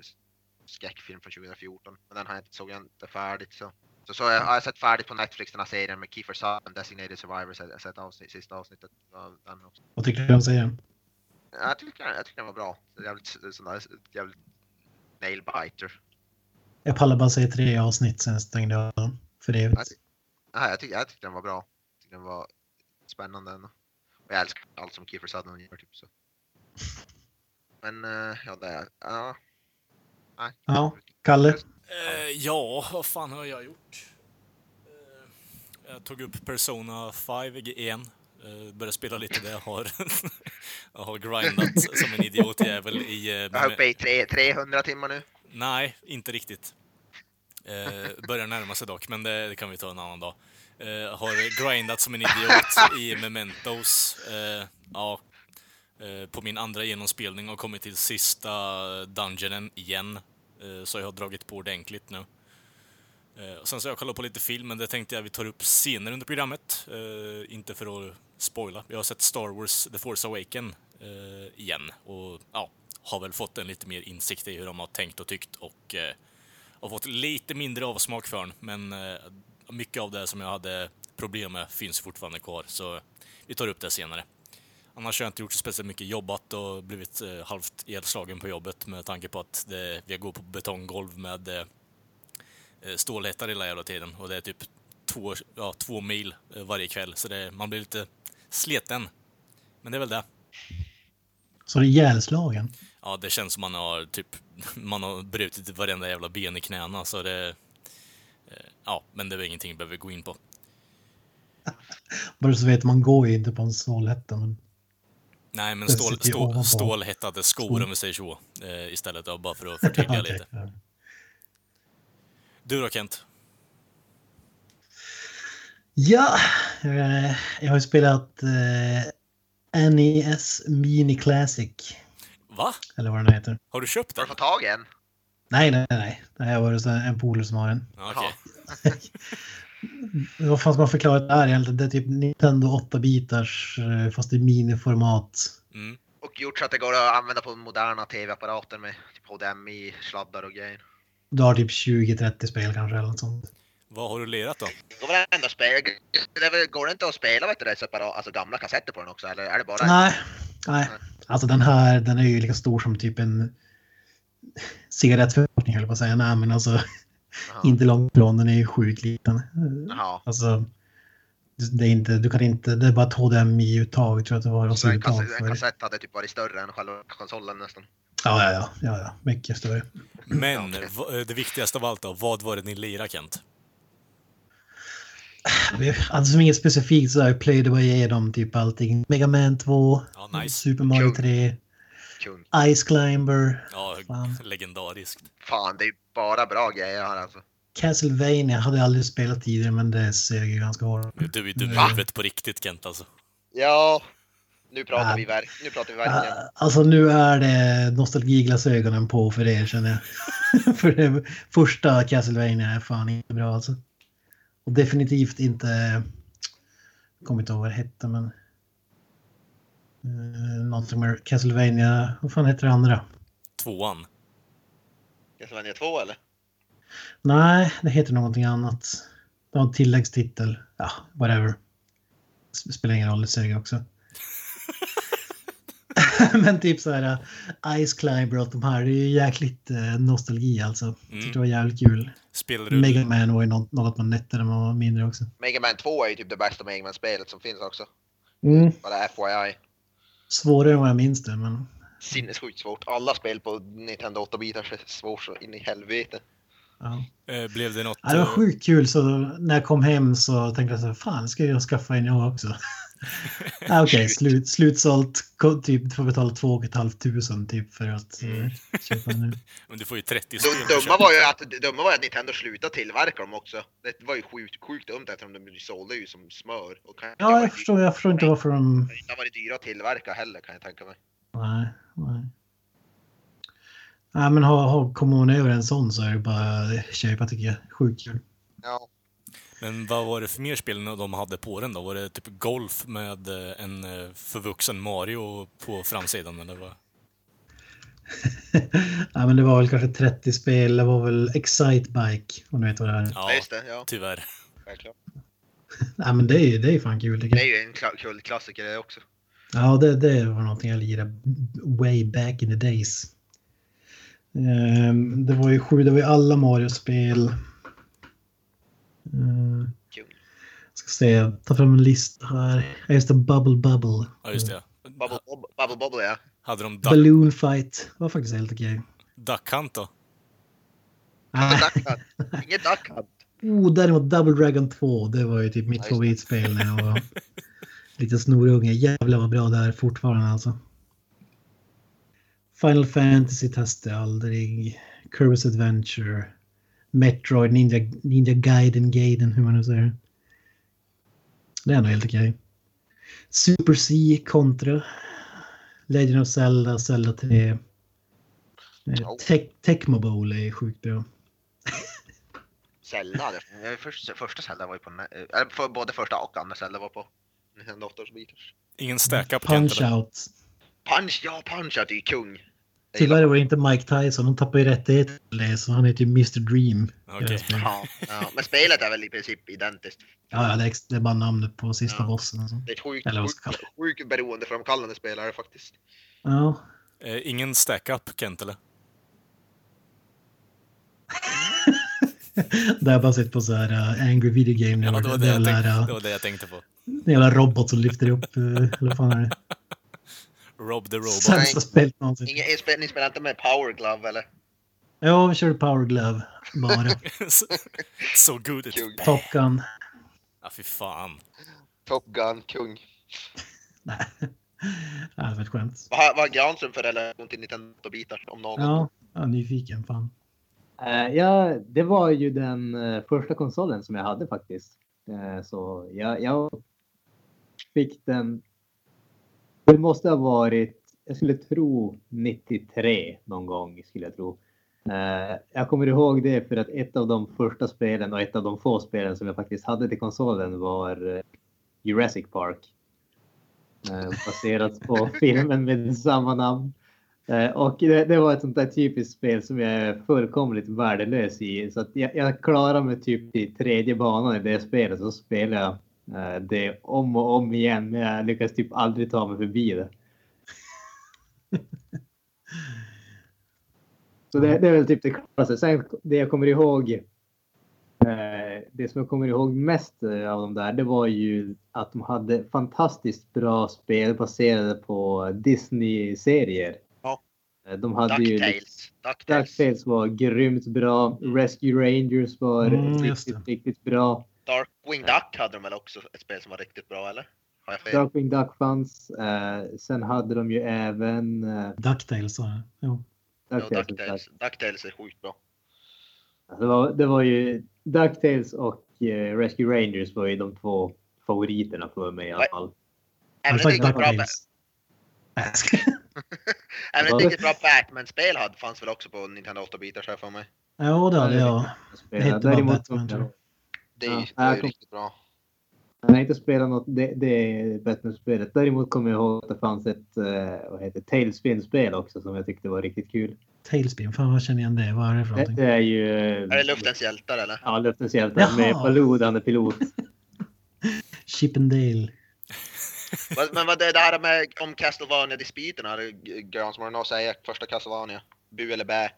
skräckfilm från 2014. Men den har jag inte, såg jag inte färdigt så. Så, så jag, har jag sett färdigt på Netflix den här serien med Kiefer Sutherland, Designated Survivor. Så jag har sett avsnitt, sista avsnittet av den också. Vad tycker du om serien? Ja, Jag tycker, jag tycker den var bra. Jävligt, sån där, jävligt nailbiter. Jag pallar bara se tre avsnitt sen stängde jag den för evigt. Ja, jag, tycker, jag tyckte den var bra. Jag tyckte den var spännande. ändå. Och jag älskar allt som Kiefer Sutherland gör. Typ, så. (laughs) Men eh, ja, det är... Ja. Nej. Ja, Kalle? Eh, ja, vad fan har jag gjort? Eh, jag tog upp Persona 5 igen. Eh, började spela lite där. Jag har, (laughs) jag har grindat som en idiotjävel i... Eh, Jag är uppe i tre, 300 timmar nu. Nej, inte riktigt. Eh, börjar närma sig dock, men det, det kan vi ta en annan dag. Eh, har grindat som en idiot i Mementos. Eh, ja, Eh, på min andra genomspelning och kommit till sista eh, dungeonen igen. Eh, så jag har dragit på ordentligt nu. Och sen så har jag kollat på lite film, men det tänkte jag vi tar upp senare under programmet. Inte för att spoila. Jag har sett Star Wars The Force Awaken igen och ja, har väl fått en lite mer insikt i hur de har tänkt och tyckt och har fått lite mindre avsmak för den. Men mycket av det som jag hade problem med finns fortfarande kvar, så vi tar upp det senare. Annars har jag inte gjort så speciellt mycket jobbat och blivit eh, halvt elslagen på jobbet med tanke på att det, vi går på betonggolv med eh, eh, stålhättar hela jävla tiden och det är typ två, ja, två mil eh, varje kväll så det, man blir lite sliten. Men det är väl det. Så det är ihjälslagen? Ja, det känns som man har typ, (laughs) man har brutit varenda jävla ben i knäna så det... eh, Ja, men det är ingenting vi behöver gå in på. (laughs) Bara så vet man går ju inte på en stålhätta. Men... Nej, men stål, stål, stålhättade skor om vi säger så. Eh, istället, då, bara för att (laughs) förtydliga Okej, lite. Du då Kent? Ja, eh, jag har ju spelat eh, NES Mini Classic. Va? Eller vad den heter. Har du köpt Har den? du fått tag i en? Nej, nej, nej. Det här var en polare som har den. Ja, Okej. (laughs) (laughs) Vad fan ska man förklara det här egentligen? Det är typ Nintendo 8-bitars eh, fast i miniformat. Mm. Och gjort så att det går att använda på moderna tv-apparater med typ HDMI-sladdar och grejer. Du har typ 20-30 spel kanske eller något sånt. Vad har du lirat då? Det går väl ändå att spela, det går det inte att spela vet du, det, separat, alltså gamla kassetter på den också eller är det bara? Nej, nej. Alltså den här den är ju lika stor som typ en cigarettförpackning höll jag på att säga. Nej men alltså. Inte långt ifrån. Den är ju sjukt liten. Alltså det är inte, du kan inte, det är bara ett HDMI-uttag tror jag att det var. Och Så så en, kassett, en kassett hade typ varit större än själva konsolen nästan. Ja, ja, ja, ja, ja, mycket större. Men det viktigaste av allt då, vad var det ni lirade Kent? Alltså som inget specifikt så har jag plöjde bara igenom typ allting. Mega Man 2, Ja, nice. Super Mario Kung. 3, Kung. Ice Climber, Ja, Fan. legendariskt. Fan, det är bara bra grejer här alltså. Castlevania hade jag aldrig spelat tidigare men det ser ju ganska hårt. Du är dum i Va? huvudet på riktigt Kent alltså. Ja, nu pratar Ja. vi verk, nu pratar vi verkligen. Ah, Alltså nu är det nostalgiglasögonen på för er känner jag. (laughs) för det första Castlevania är fan inte bra alltså. Och definitivt inte... Jag kommer inte ihåg vad det hette men... Uh, någonting med Castlevania... Vad fan heter det andra? Tvåan. Castlevania 2 eller? Nej, det heter någonting annat. Det var en tilläggstitel. Ja, whatever. Spelar ingen roll, det säger jag också. (laughs) Men typ så här uh, Ice Climber och de här, det är ju jäkligt uh, nostalgi alltså. Jag Mm. tyckte det var jävligt kul. Spelar du... Mega Man var ju något, något man nette när man var mindre också. Mega Man 2 är ju typ det bästa Mega Man-spelet som finns också. Mm. Bara FYI. Svårare än vad jag minns det, men Sinnessjukt svårt. Alla spel på Nintendo 8-bitar är svårt så in i helvete. ja. Eh, blev det något... Ja, det var eh, sjukt kul så när jag kom hem så tänkte jag så här, fan ska jag skaffa en jag också. Ah, Okej, slut, slutsålt. Typ, du får betala 2 500 typ för att eh, köpa nu. (laughs) Men du får ju 30 Du- spel. Dumma var ju att, dumma var ju att Nintendo slutade tillverka dem också. Det var ju sjukt, sjukt dumt eftersom de sålde ju som smör. Och kan, Ja, jag förstår, jag förstår inte varför de... Det har varit dyra att tillverka heller kan jag tänka mig. Nej, nej. Nej, men har, har, kommer hon över en sån så är det bara att köpa tycker jag. Sjukt kul. Ja. Men vad var det för mer spel de hade på den då? Var det typ golf med eh, en eh, förvuxen Mario på framsidan eller vad? (laughs) ja, men det var väl kanske 30 spel. Det var väl Excite Bike om du vet vad det är. Ja, det. Ja, tyvärr. självklart. (laughs) Nej, men det är ju det är fan kul tycker Det är ju en kla- kul klassiker det också. Ja, det, det var någonting jag lirade way back in the days. Ehm, det var ju sju, det var ju alla Mario-spel. Kul. ska se, ta fram en lista här. Ja, just det, Bubble Bubble. Ja, just det. Bubble Bob- Bubble Bobble ja. Hade de duck, Balloon Fight var faktiskt helt okej. duck Hunt då? Ah. Inget Duck Hunt. oh, däremot Double Dragon 2, det var ju typ mitt det. favoritspel när jag var (laughs) lite snorunge. Jävlar vad bra det är fortfarande alltså. Final Fantasy testade jag aldrig. Kirby's Adventure. Metroid, Ninja, Ninja Gaiden, Gaiden, hur man nu säger det. Är nog helt okej. Super C, Contra. Legend of Zelda, Zelda 3. Eh. Tec- Tecmo Bowl är sjukt bra. Zelda. det- eh, Först, första Zelda var ju på... eh, Eller för, både första och andra Zelda var på Nintendo 8 bitars. Ingen stack-up Kent Punch eller? Out. Punch, ja Punch Out är ju kung. Tyvärr var det inte Mike Tyson. De tappade ju det, så han heter ju Mr Dream. Okej. Ja, ja, men spelet är väl i princip identiskt. Ja, ja, det är, det är bara namnet på sista Ja. bossen. Och så. Det är ett sjukt, Eller vad ska sjukt, sjukt beroendeframkallande spel är det faktiskt. Ja. Eh, ingen stack-up Kent eller? (laughs) det bara sett på så här uh, Angry Video Game. Ja, Nerd. det var det, det, är jag tänkte, uh, det var det jag tänkte på. en jävla robot som lyfter upp... Uh, eller vad fan är det? Rob the Robot. Sämsta spelet någonsin. Ingen, spel, ni spelar inte med Power Glove eller? Ja, vi kör Power Glove bara. (laughs) so, so good Kung. Top Gun. Ja, fy fan. Top Gun, kung. Nej. Ja, (laughs) det var ett skämt. Vad har, Granström för relation till Nintendo-bitar om någon? Ja, ja nyfiken. Fan. Eh, ja, det var ju den eh, första konsolen som jag hade faktiskt. Eh, så jag, jag fick den. Det måste ha varit, jag skulle tro 93 någon gång skulle jag tro. Eh, jag kommer ihåg det för att ett av de första spelen och ett av de få spelen som jag faktiskt hade till konsolen var eh, Jurassic Park. Eh, baserat på (laughs) filmen med samma namn. Och det, det var ett sånt där typiskt spel som jag är fullkomligt värdelös i. Så att jag, jag klarar mig typ i tredje banan i det spelet så spelar jag det om och om igen. Men jag lyckas typ aldrig ta mig förbi det. Så det, det är väl typ det klaraste. Sen det jag kommer ihåg. Eh, det som jag kommer ihåg mest eh, av de där, det var ju att de hade fantastiskt bra spel baserade på Disney-serier. Ja. Eh, De hade ju Ducktails. Ducktails. Ducktails var grymt bra. Rescue Rangers var Mm, riktigt, riktigt bra. Darkwing Duck hade de väl också ett spel som var riktigt bra eller? Har jag fel? Darkwing Duck fanns. Eh, sen hade de ju även eh, Ducktails sa jag. Jo. Ja, Ducktails. Ducktails. Ducktails är sjukt bra. det, var, det var ju Ducktails och eh, Rescue Rangers var ju de två favoriterna för mig i alla fall. Även ett riktigt bra, Ducktails? Även ett bra Batman-spel hade- fanns väl också på Nintendo 8-bitar så här för mig. Jo, det hade jag. Det hette bara Batman. Det är, Ja, ju- det är jag ju kom- riktigt bra. Jag har inte spelat något, det, det är Batman-spelet. Däremot kommer jag ihåg att det fanns ett eh, vad heter, Tailspin-spel också som jag tyckte var riktigt kul. Tailspin, fan vad känner jag igen det? Vad är det för Det, någonting? det är ju... Är det Luftens hjältar eller? Ja, Luftens hjältar Jaha. med Baloo, han är pilot. (laughs) Chippendale. (laughs) Men vad det där med om Castlevania-dispyterna, Grön som har något att säga? Första Castlevania? Bu eller bä?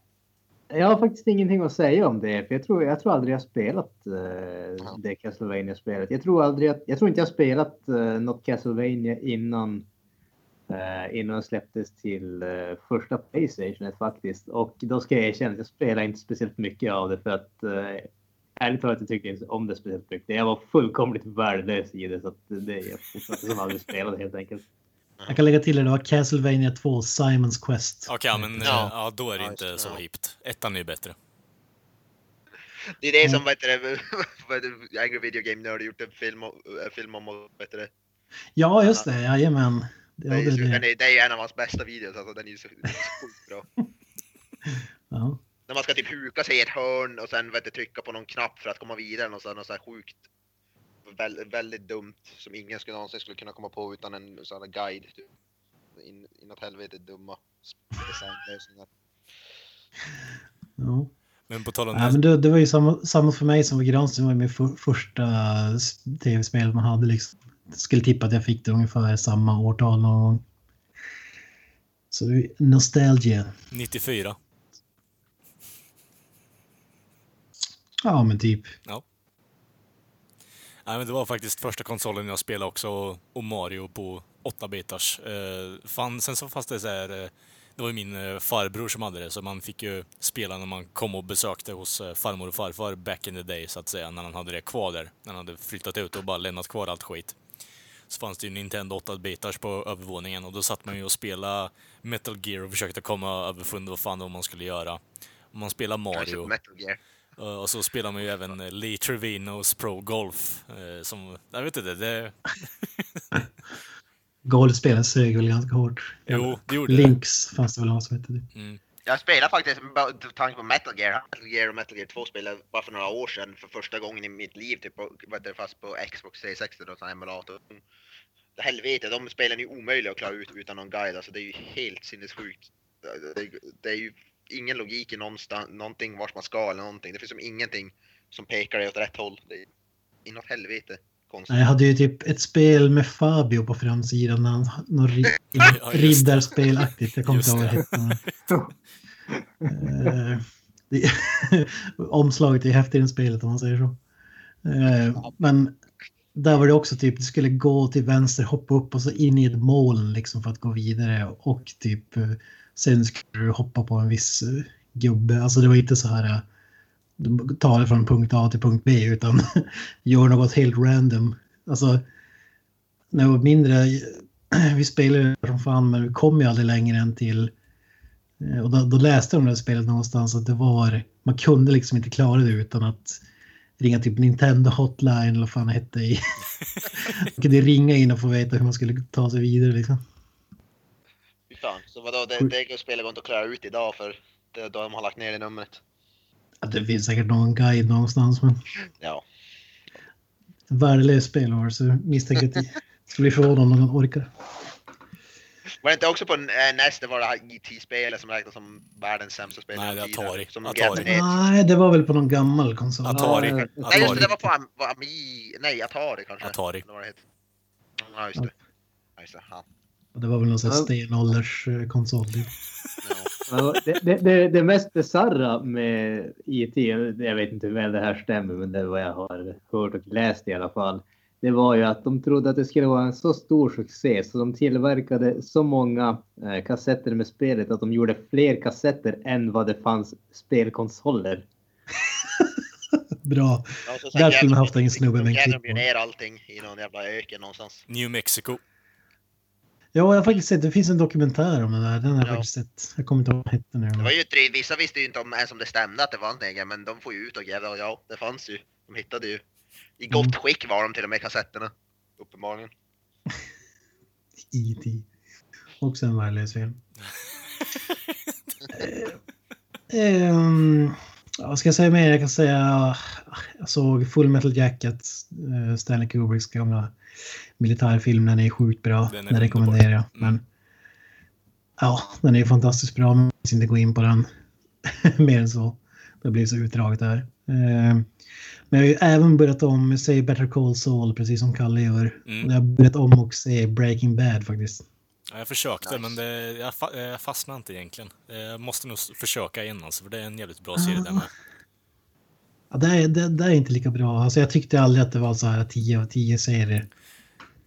Jag har faktiskt ingenting att säga om det, för jag tror, jag tror aldrig jag spelat eh, det Castlevania-spelet. Jag tror aldrig att, jag tror inte jag spelat eh, något Castlevania innan eh, innan det släpptes till eh, första Playstation faktiskt. Och då ska jag erkänna att jag spelar inte speciellt mycket av det för att eh, ärligt talat jag tycker inte om det speciellt mycket. Jag var fullkomligt värdelös i det så att det är jag fortsatte som aldrig spelade helt enkelt. Jag kan lägga till det, det var Castlevania 2, Simons Quest. Okej, ja, men Ja. ja. ja, då är det Ja, inte det, så ja. hippt. Ettan är ju bättre. Det är det som vad heter det, (laughs) vad heter Angry Video Game Nerd har gjort en film, om- en film om vad heter det. Ja, just det. Jajamän. Det Ja, är, det är den det. är, det är en av hans bästa videos, alltså den är ju så, den är så sjukt bra. (laughs) Ja. När man ska typ huka sig i ett hörn och sen vet du, trycka på någon knapp för att komma vidare och så, något så här sjukt väl, väldigt dumt som ingen skulle någonsin skulle kunna komma på utan en sån här guide. Typ. In, inåt helvete dumma designlösningar. Ja. Men på tal om Ja, det, men det, det var ju samma, samma för mig som för Granström var min för, första tv-spel man hade. Liksom. Jag skulle tippa att jag fick det ungefär samma årtal någon gång. Så det är nostalgia. 94. Ja, men typ. Nej, men det var faktiskt första konsolen jag spelade också och- Mario på 8-bitars. Eh, fan, sen så fanns det så här, eh, det var ju min eh, farbror som hade det, så man fick ju spela när man kom och besökte hos farmor och farfar back in the day, så att säga, när han hade det kvar där. När han hade flyttat ut och bara lämnat kvar allt skit. Så fanns det ju Nintendo 8-bitars på övervåningen och då satt man ju och spelade Metal Gear och försökte komma överfund vad fan det var man skulle göra. Man spelade Mario. Metal Gear. Uh, Och så spelar man ju även eh, Lee Trevinos Pro Golf. eh, Som, jag vet inte, det... (laughs) Golfspelen sög väl ganska hårt. Jo, det gjorde det. Links fanns det väl något som hette det. Mm. Jag spelade faktiskt, med tanke på Metal Gear, Metal Gear och Metal Gear 2 spelade bara för några år sedan för första gången i mitt liv, typ det, fast på Xbox 360 då, sån emulator. Det helvete, de spelen är ju omöjliga att klara ut utan någon guide, alltså det är ju helt sinnessjukt. Det, det, det är ju ingen logik i någonstans, någonting vart man ska eller någonting. Det finns som ingenting som pekar dig åt rätt håll. Det är inåt helvete konstigt. Jag hade ju typ ett spel med Fabio på framsidan. när han- Något Ja, riddarspelaktigt. Jag kommer inte ihåg vad det hette. (laughs) Eh, (laughs) Omslaget är häftigare än spelet om man säger så. Eh, Men där var det också typ, du skulle gå till vänster, hoppa upp och så in i ett moln liksom för att gå vidare och typ eh, sen skulle du hoppa på en viss eh, gubbe. Alltså det var inte så här eh, ta det från punkt A till punkt B utan (laughs) gör något helt random. Alltså när jag var mindre, vi spelade som fan men vi kom ju aldrig längre än till och då, då läste de det här spelet någonstans att det var, man kunde liksom inte klara det utan att ringa typ Nintendo hotline eller vad fan det hette. i- (laughs) Man kunde ringa in och få veta hur man skulle ta sig vidare liksom. Fan, så vadå, det, det spelet går inte att klara ut idag för det, de har lagt ner det numret. Ja, det finns säkert någon guide någonstans men Ja. värdelöst spel var så misstänker att det skulle bli förvånad om någon orkar. Var det inte också på en äh, NES det var det här IT-spelet som räknas som världens sämsta spel? Nej, det är Atari. Som Atari. Nej, det var väl på någon gammal konsol. Atari. Ja, Nej just det, Atari. det var på Am var Ami... Nej, Atari kanske. Atari. Eller vad det. Ja just det. Ja, just det. Ja. Det var väl någon sån här Ja. stenålders eh, konsol. typ. Det, det, det, det mest bisarra med IT, jag vet inte hur väl det här stämmer, men det är vad jag har hört och läst i alla fall. Det var ju att de trodde att det skulle vara en så stor succé så de tillverkade så många eh, kassetter med spelet att de gjorde fler kassetter än vad det fanns spelkonsoler. (laughs) Bra. Ja, Där skulle man haft en snubbe med en de klipp på. ner allting i någon jävla öken någonstans. New Mexico. Ja, jag har faktiskt sett, det finns en dokumentär om det där. Den har jag Ja. faktiskt sett. Jag kommer inte ihåg vad den hette nu. Det var ju tre, vissa visste ju inte om, ens om det stämde att det var en egen, men de får ju ut och gräva och ja, det fanns ju. De hittade ju. I gott Mm. skick var de till och med kassetterna. Uppenbarligen. (laughs) E.T. Också en värdelös film. (laughs) Eh, ja, vad ska jag säga mer? Jag kan säga jag såg Full Metal Jacket, eh, Stanley Kubricks gamla militärfilm. Den är sjukt bra. Den Den, rekommenderar jag. underbar. Mm. Men ja, den är fantastiskt bra. Men jag inte gå in på den (laughs) mer än så. Det blir så utdraget där. Eh, men jag har ju även börjat om, säg Better Call Saul, precis som Kalle gör. Mm. Och jag har börjat om och se Breaking Bad faktiskt. Ja, Jag försökte, Nice. men det, jag, fa jag fastnade inte egentligen. Jag måste nog försöka igen alltså, för det är en jävligt bra serie där med. Ja, det, är, det, det är inte lika bra. Alltså, jag tyckte aldrig att det var så här 10 av 10 serier.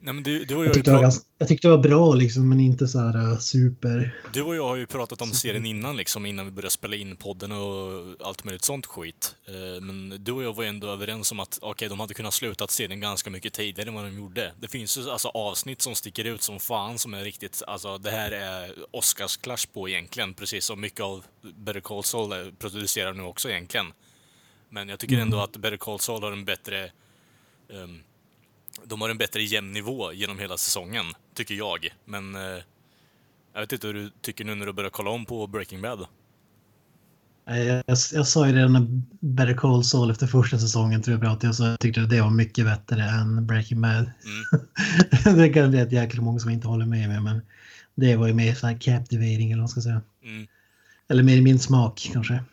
Nej, men du, du, och jag, tyckte, det var pra- ganska, jag tyckte det var bra liksom, men inte så här uh, super. du och jag har ju pratat om serien innan, liksom, innan vi började spela in podden och allt möjligt sånt skit. Eh, Men du och jag var ändå överens om att okej, de hade kunnat slutat serien ganska mycket tidigare än vad de gjorde. Det finns ju alltså avsnitt som sticker ut som fan, som är riktigt, alltså det här är Oscars-clash på egentligen, precis som mycket av Better Call Saul producerar nu också egentligen. Men jag tycker ändå att Better Call Saul har en bättre ehm, de har en bättre jämn nivå genom hela säsongen, tycker jag. Men eh, jag vet inte hur du tycker nu när du börjar kolla om på Breaking Bad. Jag, jag, jag sa ju redan när Better Call Saul efter första säsongen tror jag pratade jag så jag tyckte att det var mycket bättre än Breaking Bad. Mm. (laughs) det kan bli ett jäkla många som inte håller med mig men det var ju mer så här captivating eller vad man ska säga. Mm. Eller mer i min smak kanske.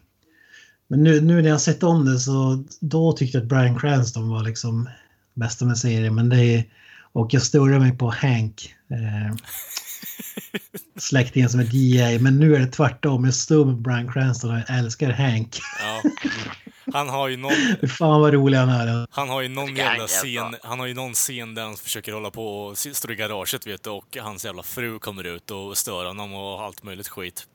Men nu, nu när jag sett om det så då tyckte jag att Brian Cranston var liksom bästa med serien. Men det är, och jag störde mig på Hank. Eh, (laughs) släktingen som är DA. Men nu är det tvärtom. Jag stör mig på Brian Cranston och jag älskar Hank. Ja. Han har ju någon, (laughs) Fan vad rolig han är. han har ju någon jävla scen, han har ju någon scen där han försöker hålla på och står i garaget vet du och hans jävla fru kommer ut och stör honom och allt möjligt skit.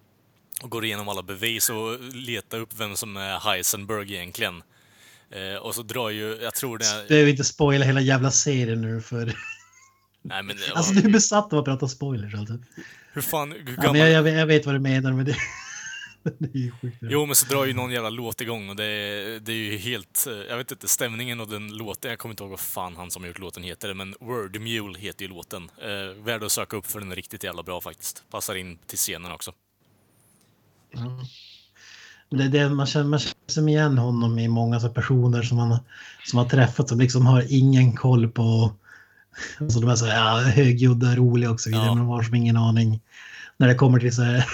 Och går igenom alla bevis och letar upp vem som är Heisenberg egentligen. Eh, och så drar ju, jag tror det är... Behöver inte spoila hela jävla serien nu för... Nej men, Alltså du är besatt av att prata spoilers alltså. hur fan, hur Ja, men gammal... jag, jag, vet- jag vet vad du menar med det. (laughs) det är ju sjukt. Jo, men så drar ju någon jävla låt igång och det är, det är ju helt... Jag vet inte, stämningen och den låten, jag kommer inte ihåg vad fan han som har gjort låten heter, men Word Mule heter ju låten. Eh, värd att söka upp för den är riktigt jävla bra faktiskt. Passar in till scenen också. Det, det, man, känner, man känner igen honom i många så personer som man som har träffat som liksom har ingen koll på... Alltså de är så ja, högljudda, roliga och så vidare, Ja. men har som ingen aning när det kommer till så här,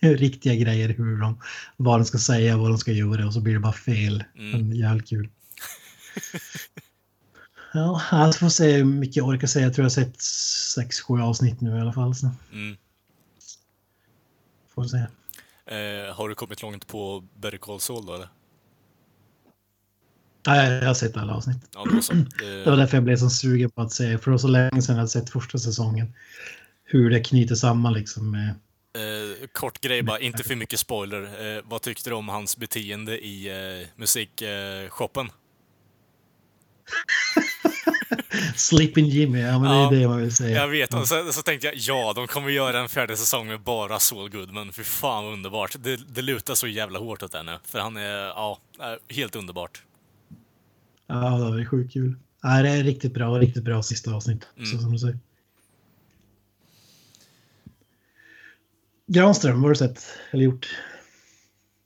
(laughs) riktiga grejer, hur de, vad de ska säga, vad de ska göra och så blir det bara fel. Mm. Men jävligt kul. Ja, jag får se hur mycket jag orkar säga. Jag tror jag har sett sex, sju avsnitt nu i alla fall. Så Mm. får se. Eh, har du kommit långt på Better Call Saul då eller? Ja, jag har sett alla avsnitt. Ja, då så. (clears throat) Det var Eh, därför jag blev så sugen på att se, för det var så länge sedan jag hade sett första säsongen. Hur det knyter samman liksom med... eh, kort grej bara, inte för mycket spoiler. Eh, vad tyckte du om hans beteende i eh, musikshoppen? (laughs) (laughs) Sleeping Jimmy, ja men Ja, det är det man vill säga. Jag vet, och så, så tänkte jag ja, de kommer göra en färdig säsong med bara Saul Goodman. Fy fan vad underbart. Det, det lutar så jävla hårt åt nu. För han är, ja, helt underbart. Ja, det var sjukt kul. Ja, det är riktigt bra, riktigt bra sista avsnitt. Så Mm. som du säger. Granström, vad har du sett eller gjort?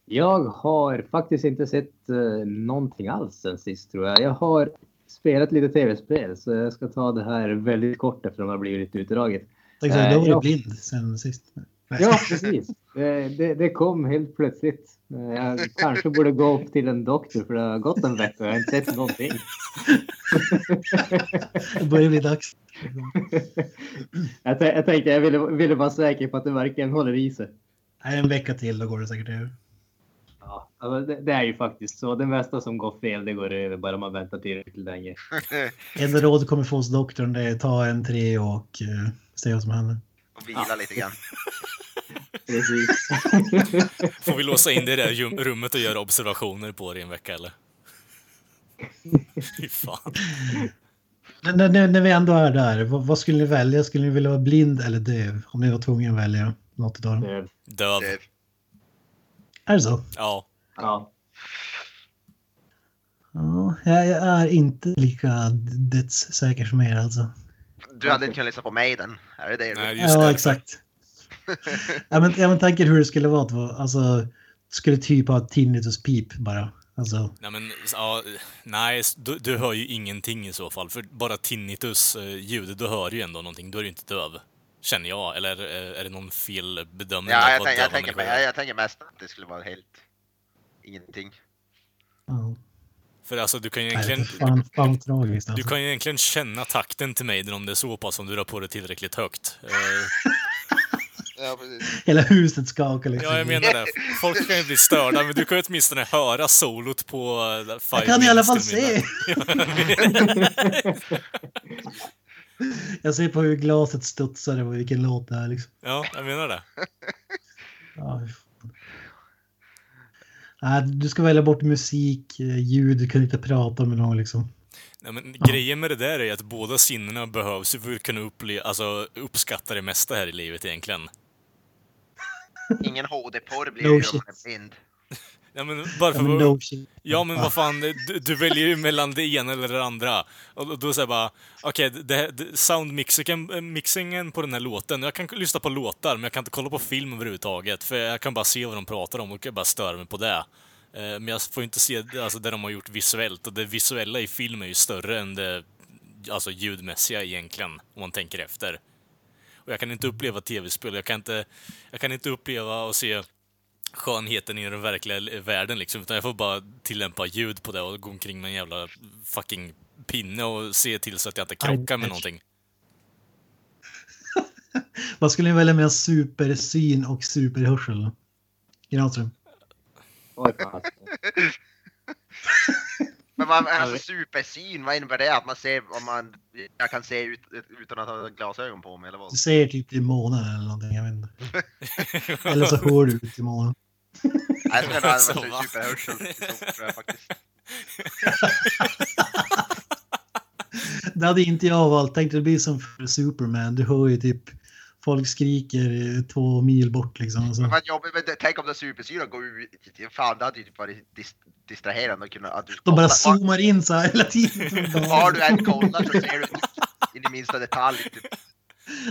Jag har faktiskt inte sett uh, någonting alls sen sist tror jag. Jag har spelat lite tv-spel så jag ska ta det här väldigt kort eftersom det har blivit lite utdraget. Tänkte säga, du har Eh, varit blind sen sist. Nej. Ja, precis. Det, det, det kom helt plötsligt. Eh, Jag kanske borde gå upp till en doktor för det har gått en vecka och jag har inte sett någonting. Det börjar bli dags. Jag, jag tänkte jag ville, ville vara säker på att det verkligen håller i sig. Nej, en vecka till, då går det säkert över. Ja, alltså det, det är ju faktiskt så. Det mesta som går fel, det går över bara man väntar tillräckligt länge. (laughs) Enda råd du kommer få hos doktorn det är ta en tre och uh, se vad som händer. Och vila lite grann. (laughs) Precis. (laughs) Får vi låsa in det i det där rum- rummet och göra observationer på det i en vecka eller? Fy fan. När, när, när vi ändå är där, vad, vad skulle ni välja? Skulle ni vilja vara blind eller döv? Om ni var tvungna att välja något av dem. Döv. Det- Är det så? Ja. Ja. Ja, jag är inte lika dödssäker som er alltså. Du hade inte kunnat lyssna på Maiden. Är det det? Nej, just ja, det. exakt. (laughs) ja, men, jag men tänker hur det skulle vara att vara, alltså, skulle typ ha tinnitus pip bara. Alltså, Nej, men ja, nej, du, du hör ju ingenting i så fall. För bara tinnitus eh, ljud, du hör ju ändå någonting. Då är du inte döv. Känner jag. Eller eh, är det någon fel bedömning Ja, jag, tänk, jag, tänker, jag, jag tänker mest att det skulle vara helt ingenting. ja. För alltså, du kan ju Nej, egentligen... är fan, fan tragiskt Du alltså. kan ju egentligen känna takten till mig om det är så pass om du drar på det tillräckligt högt. Eh, (laughs) Ja, precis. Hela huset skakar liksom. ja, jag menar det. Folk kan ju bli störda, men du kan ju åtminstone höra solot på uh, Five Jag kan i alla fall se. (laughs) Jag ser på hur glaset studsar och vilken låt det är. Liksom. Ja, jag menar det. Ja. Nej, du ska välja bort musik, eh, ljud, du kan inte prata med någon liksom. Nej, men Grejen med det där är att båda sinnena behövs för att kunna upple- alltså, uppskatta det mesta här i livet egentligen. Ingen HD-porr blir No det ju om man är blind. Ja, men bara Ja, för men no. Ja men vad fan, du, du väljer ju mellan det ena eller det andra. Och då- säger jag bara, okej, det, soundmixingen mixingen på den här låten, jag kan lyssna på låtar, men jag kan inte kolla på film överhuvudtaget, för jag kan bara se vad de pratar om och bara störa mig på det. Eh, Men jag får inte se alltså, det de har gjort visuellt, och det visuella i film är ju större än det alltså, ljudmässiga egentligen, om man tänker efter. Och jag kan inte uppleva tv-spel, jag kan inte, jag kan inte uppleva och se skönheten i den verkliga världen liksom, utan jag får bara tillämpa ljud på det och gå omkring med en jävla fucking pinne och se till så att jag inte krockar med någonting. (laughs) Vad skulle ni välja mellan supersyn och superhörsel? Granström? (laughs) (laughs) Men vad, alltså supersyn, vad innebär det? Att man ser, om man, jag kan se ut, utan att ha glasögon på mig eller vad? Du ser typ i månen eller någonting, jag vet inte. (laughs) Eller så hör du ut i månen. Nej, jag skulle nog Så, använda va? superhörsel, tror jag faktiskt. (laughs) Det hade inte jag valt. Tänkte det blir som för Superman. Du hör ju typ folk skriker två mil bort liksom. Men jobbigt, men det- tänk om det supersyra går ut, fan det hade ju typ varit distraherande att kunna, att du De bara kollar- zoomar in så här hela tiden. Var du än kollar så ser du in i minsta detalj. Typ.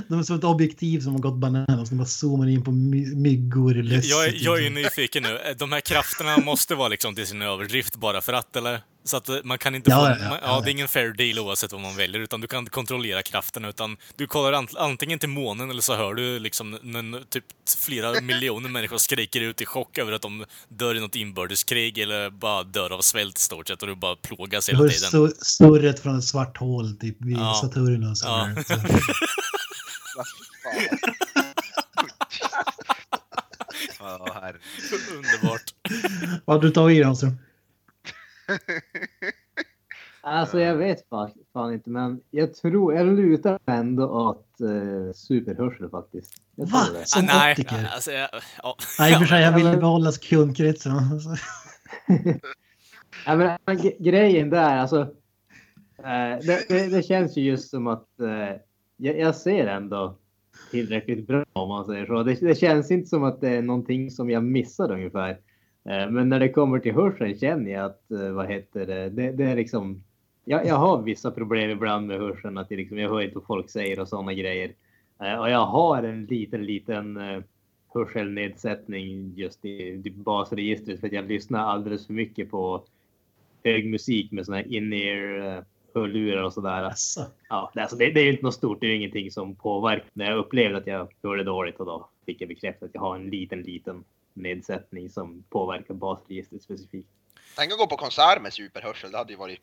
De är som ett objektiv som har gått bananas. De bara zoomar in på my- myggor. Jag, jag, är- nyfiken nu. De här krafterna måste vara liksom till sin överdrift bara för att, eller? Så att eh, man kan inte Ja, få... ja, man, ja, ja, ja. det är ingen fair deal oavsett vad man väljer, utan du kan inte kontrollera krafterna, utan du kollar ant, antingen till månen eller så hör du liksom när typ flera (laughs) miljoner människor skriker ut i chock över att de dör i något inbördeskrig eller bara dör av svält i stort sett och du bara plågas Du hela hör tiden. stu- surret från ett svart hål typ vid Ja. Saturnus. Ja. Underbart. (laughs) Vad har du tagit i Granström? Alltså jag vet fan, inte, men jag tror, jag lutar ändå åt uh, superhörsel faktiskt. Jag Va? det. Som ah, nej, optiker? alltså, jag, ja. Nej, i och för sig, jag vill men- behålla kundkretsen. (laughs) Ja, men, men grejen där, alltså. eh, det, det, det känns ju just som att eh, jag, jag ser ändå tillräckligt bra om man säger så. Det, det känns inte som att det är någonting som jag missar ungefär. Eh, men när det kommer till hörseln känner jag att, eh, vad heter det, det, det är liksom. Jag, jag har vissa problem ibland med hörseln, att det liksom, jag hör inte vad folk säger och sådana grejer. Eh, och jag har en liten, liten eh, hörselnedsättning just i, i basregistret för att jag lyssnar alldeles för mycket på hög musik med såna här in-ear eh, hörlurar och sådär. Alltså, Ja, det, alltså, det, det är ju inte något stort, det är ju ingenting som påverkar. När jag upplevde att jag hörde dåligt och då fick jag bekräftat att jag har en liten, liten nedsättning som påverkar basregistret specifikt. Tänk att gå på konsert med superhörsel, det hade ju varit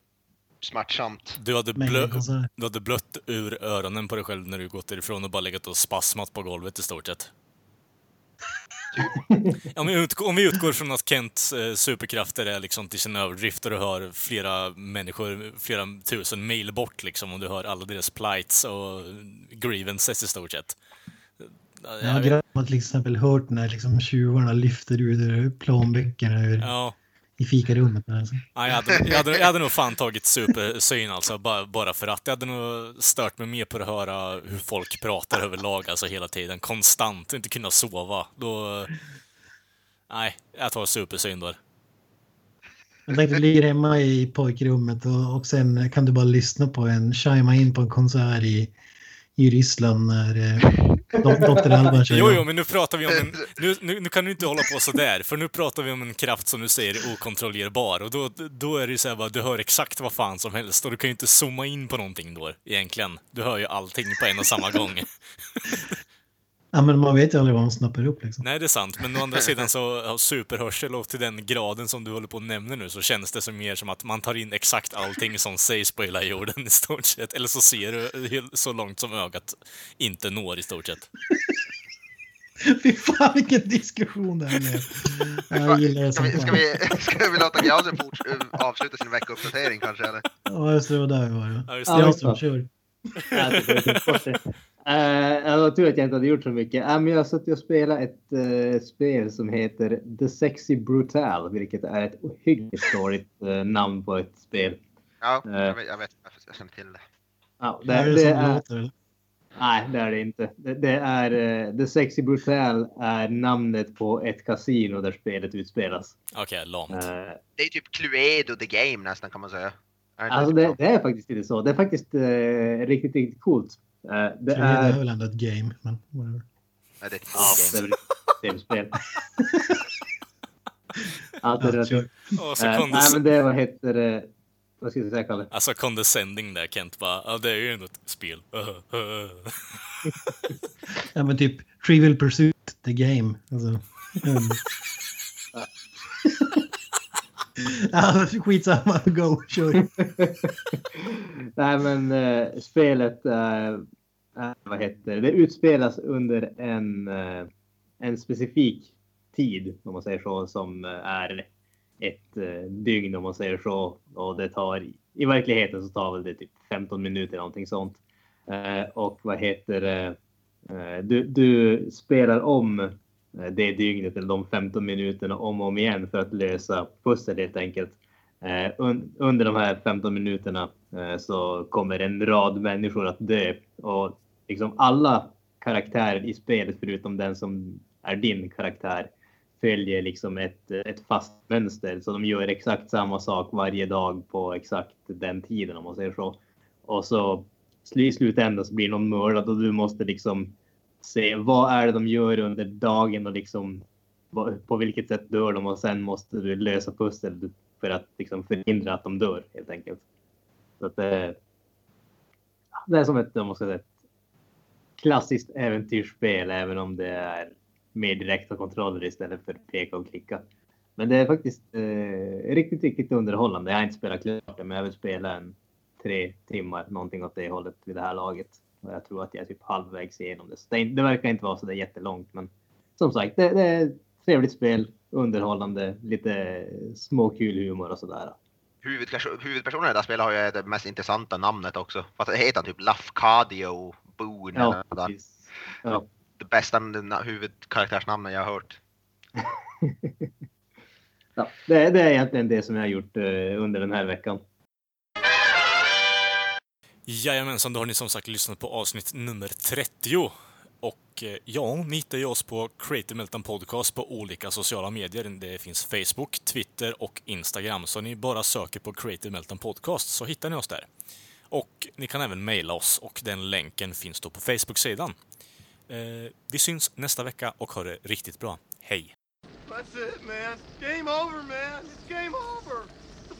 smärtsamt. Du hade, blö, konserter. du hade blött ur öronen på dig själv när du gått därifrån och bara legat och spasmat på golvet i stort sett. (laughs) om, vi utgår, om vi utgår från att Kents eh, superkrafter är liksom till sin överdrift och du hör flera människor, flera tusen mil bort liksom och du hör alla deras plights och grievances i stort sett. Jag har till exempel hört när liksom tjuvarna lyfter ut ur plånböckerna ur, Ja, i fikarummet. Alltså. Ja, jag, hade, jag, hade, jag hade nog fan tagit supersyn alltså, bara, bara för att. Jag hade nog stört mig mer på att höra hur folk pratar överlag, alltså hela tiden. Konstant, inte kunna sova. Då... Nej, jag tar supersyn då. Jag tänkte du ligger hemma i pojkrummet och, och sen kan du bara lyssna på en, chima in på en konsert i, i Ryssland när Dr. Alban kör Jo, jo, men nu pratar vi om en... Nu, nu, nu kan du inte hålla på sådär, för nu pratar vi om en kraft som du säger är okontrollerbar. Och då, då är det ju såhär bara, du hör exakt vad fan som helst och du kan ju inte zooma in på någonting då, egentligen. Du hör ju allting på en och samma gång. (laughs) Ja, men man vet ju aldrig vad man snappar upp liksom. Nej, det är sant, men å andra sidan så har superhörsel och till den graden som du håller på att nämna nu så känns det som mer som att man tar in exakt allting som sägs på hela jorden i stort sett. Eller så ser du så långt som ögat inte når i stort sett. (laughs) Fy fan vilken diskussion det här blev. Jag gillar det Ska vi, ska vi, (laughs) ska vi låta Granström forts- avsluta sin veckouppdatering kanske eller? Ja, just det, det var där vi var. Ja, just Ja, det. Ja, just det är bort det. Uh, det var tur att jag inte hade gjort så mycket. Uh, men jag har suttit och spelat ett uh, spel som heter The Sexy Brutal, vilket är ett ohyggligt (laughs) dåligt uh, namn på ett spel. Ja, jag vet, jag vet, jag känner till det. Ja, Det är det, det låter. eller? Nej, det är det inte. Det, det är uh, The Sexy Brutal är namnet på ett kasino där spelet utspelas. Okej, lamt. Uh, Det är typ Cluedo the game nästan kan man säga. Är alltså det? det, det är faktiskt inte så. Det är faktiskt uh, riktigt, riktigt coolt. Uh, det Det är, är... väl ändå ett game, men whatever. Ja, det är ett Ja, det är game. väl ett systemspel. (laughs) Allt är Ja, Eh, kondes- nej, men det vad heter det? Vad ska jag säga, Kalle? Alltså condescending där Kent bara, ja det är ju ändå ett spel. (laughs) Ja, men typ Trivial Pursuit, the game. Alltså, um. (laughs) (laughs) ja, skitsamma, go, kör. (laughs) Nej, men eh, spelet, eh, eh, vad heter det? Det utspelas under en, eh, en specifik tid, om man säger så, som eh, är ett eh, dygn, om man säger så. Och det tar, i verkligheten så tar väl det typ 15 minuter, någonting sånt. Och vad heter det? Du, du spelar om Eh, det dygnet eller de 15 minuterna om och om igen för att lösa pussel helt enkelt. Eh, under de här 15 minuterna eh, så kommer en rad människor att dö och liksom alla karaktärer i spelet förutom den som är din karaktär följer liksom ett, ett fast mönster så de gör exakt samma sak varje dag på exakt den tiden om man säger så. Och så i slutändan så blir någon mördad och du måste liksom se vad är det de gör under dagen och liksom på vilket sätt dör de och sen måste du lösa pussel för att liksom förhindra att de dör helt enkelt. Så att eh, det, det är som ett, om man ska säga, ett klassiskt äventyrsspel även om det är mer direkta kontroller istället för peka och klicka. Men det är faktiskt eh, riktigt, riktigt underhållande. Jag har inte spelat klart det, men jag vill spela en tre timmar, någonting åt det hållet vid det här laget. Jag tror att jag är typ halvvägs igenom det. Så det, det verkar inte vara så där jättelångt, men som sagt, det, det är ett trevligt spel, underhållande, lite småkul humor och sådär. Huvudperso- Huvudpersonen i det här spelet har ju det mest intressanta namnet också. Fast det heter typ Lafcadio Boone. Ja, precis. Ja. Det bästa na- huvudkaraktärsnamnet jag har hört. (laughs) Ja, det, det är egentligen det som jag har gjort eh, under den här veckan. Jajamensan, då har ni som sagt lyssnat på avsnitt nummer 30. Och eh, ja, ni hittar ju oss på Creative Meltdown Podcast på olika sociala medier. Det finns Facebook, Twitter och Instagram. Så ni bara söker på Creative Meltdown Podcast så hittar ni oss där. Och ni kan även mejla oss och den länken finns då på Facebook-sidan. Eh, vi syns nästa vecka och ha det riktigt bra. Hej! That's it, man. Game over, man. It's game over.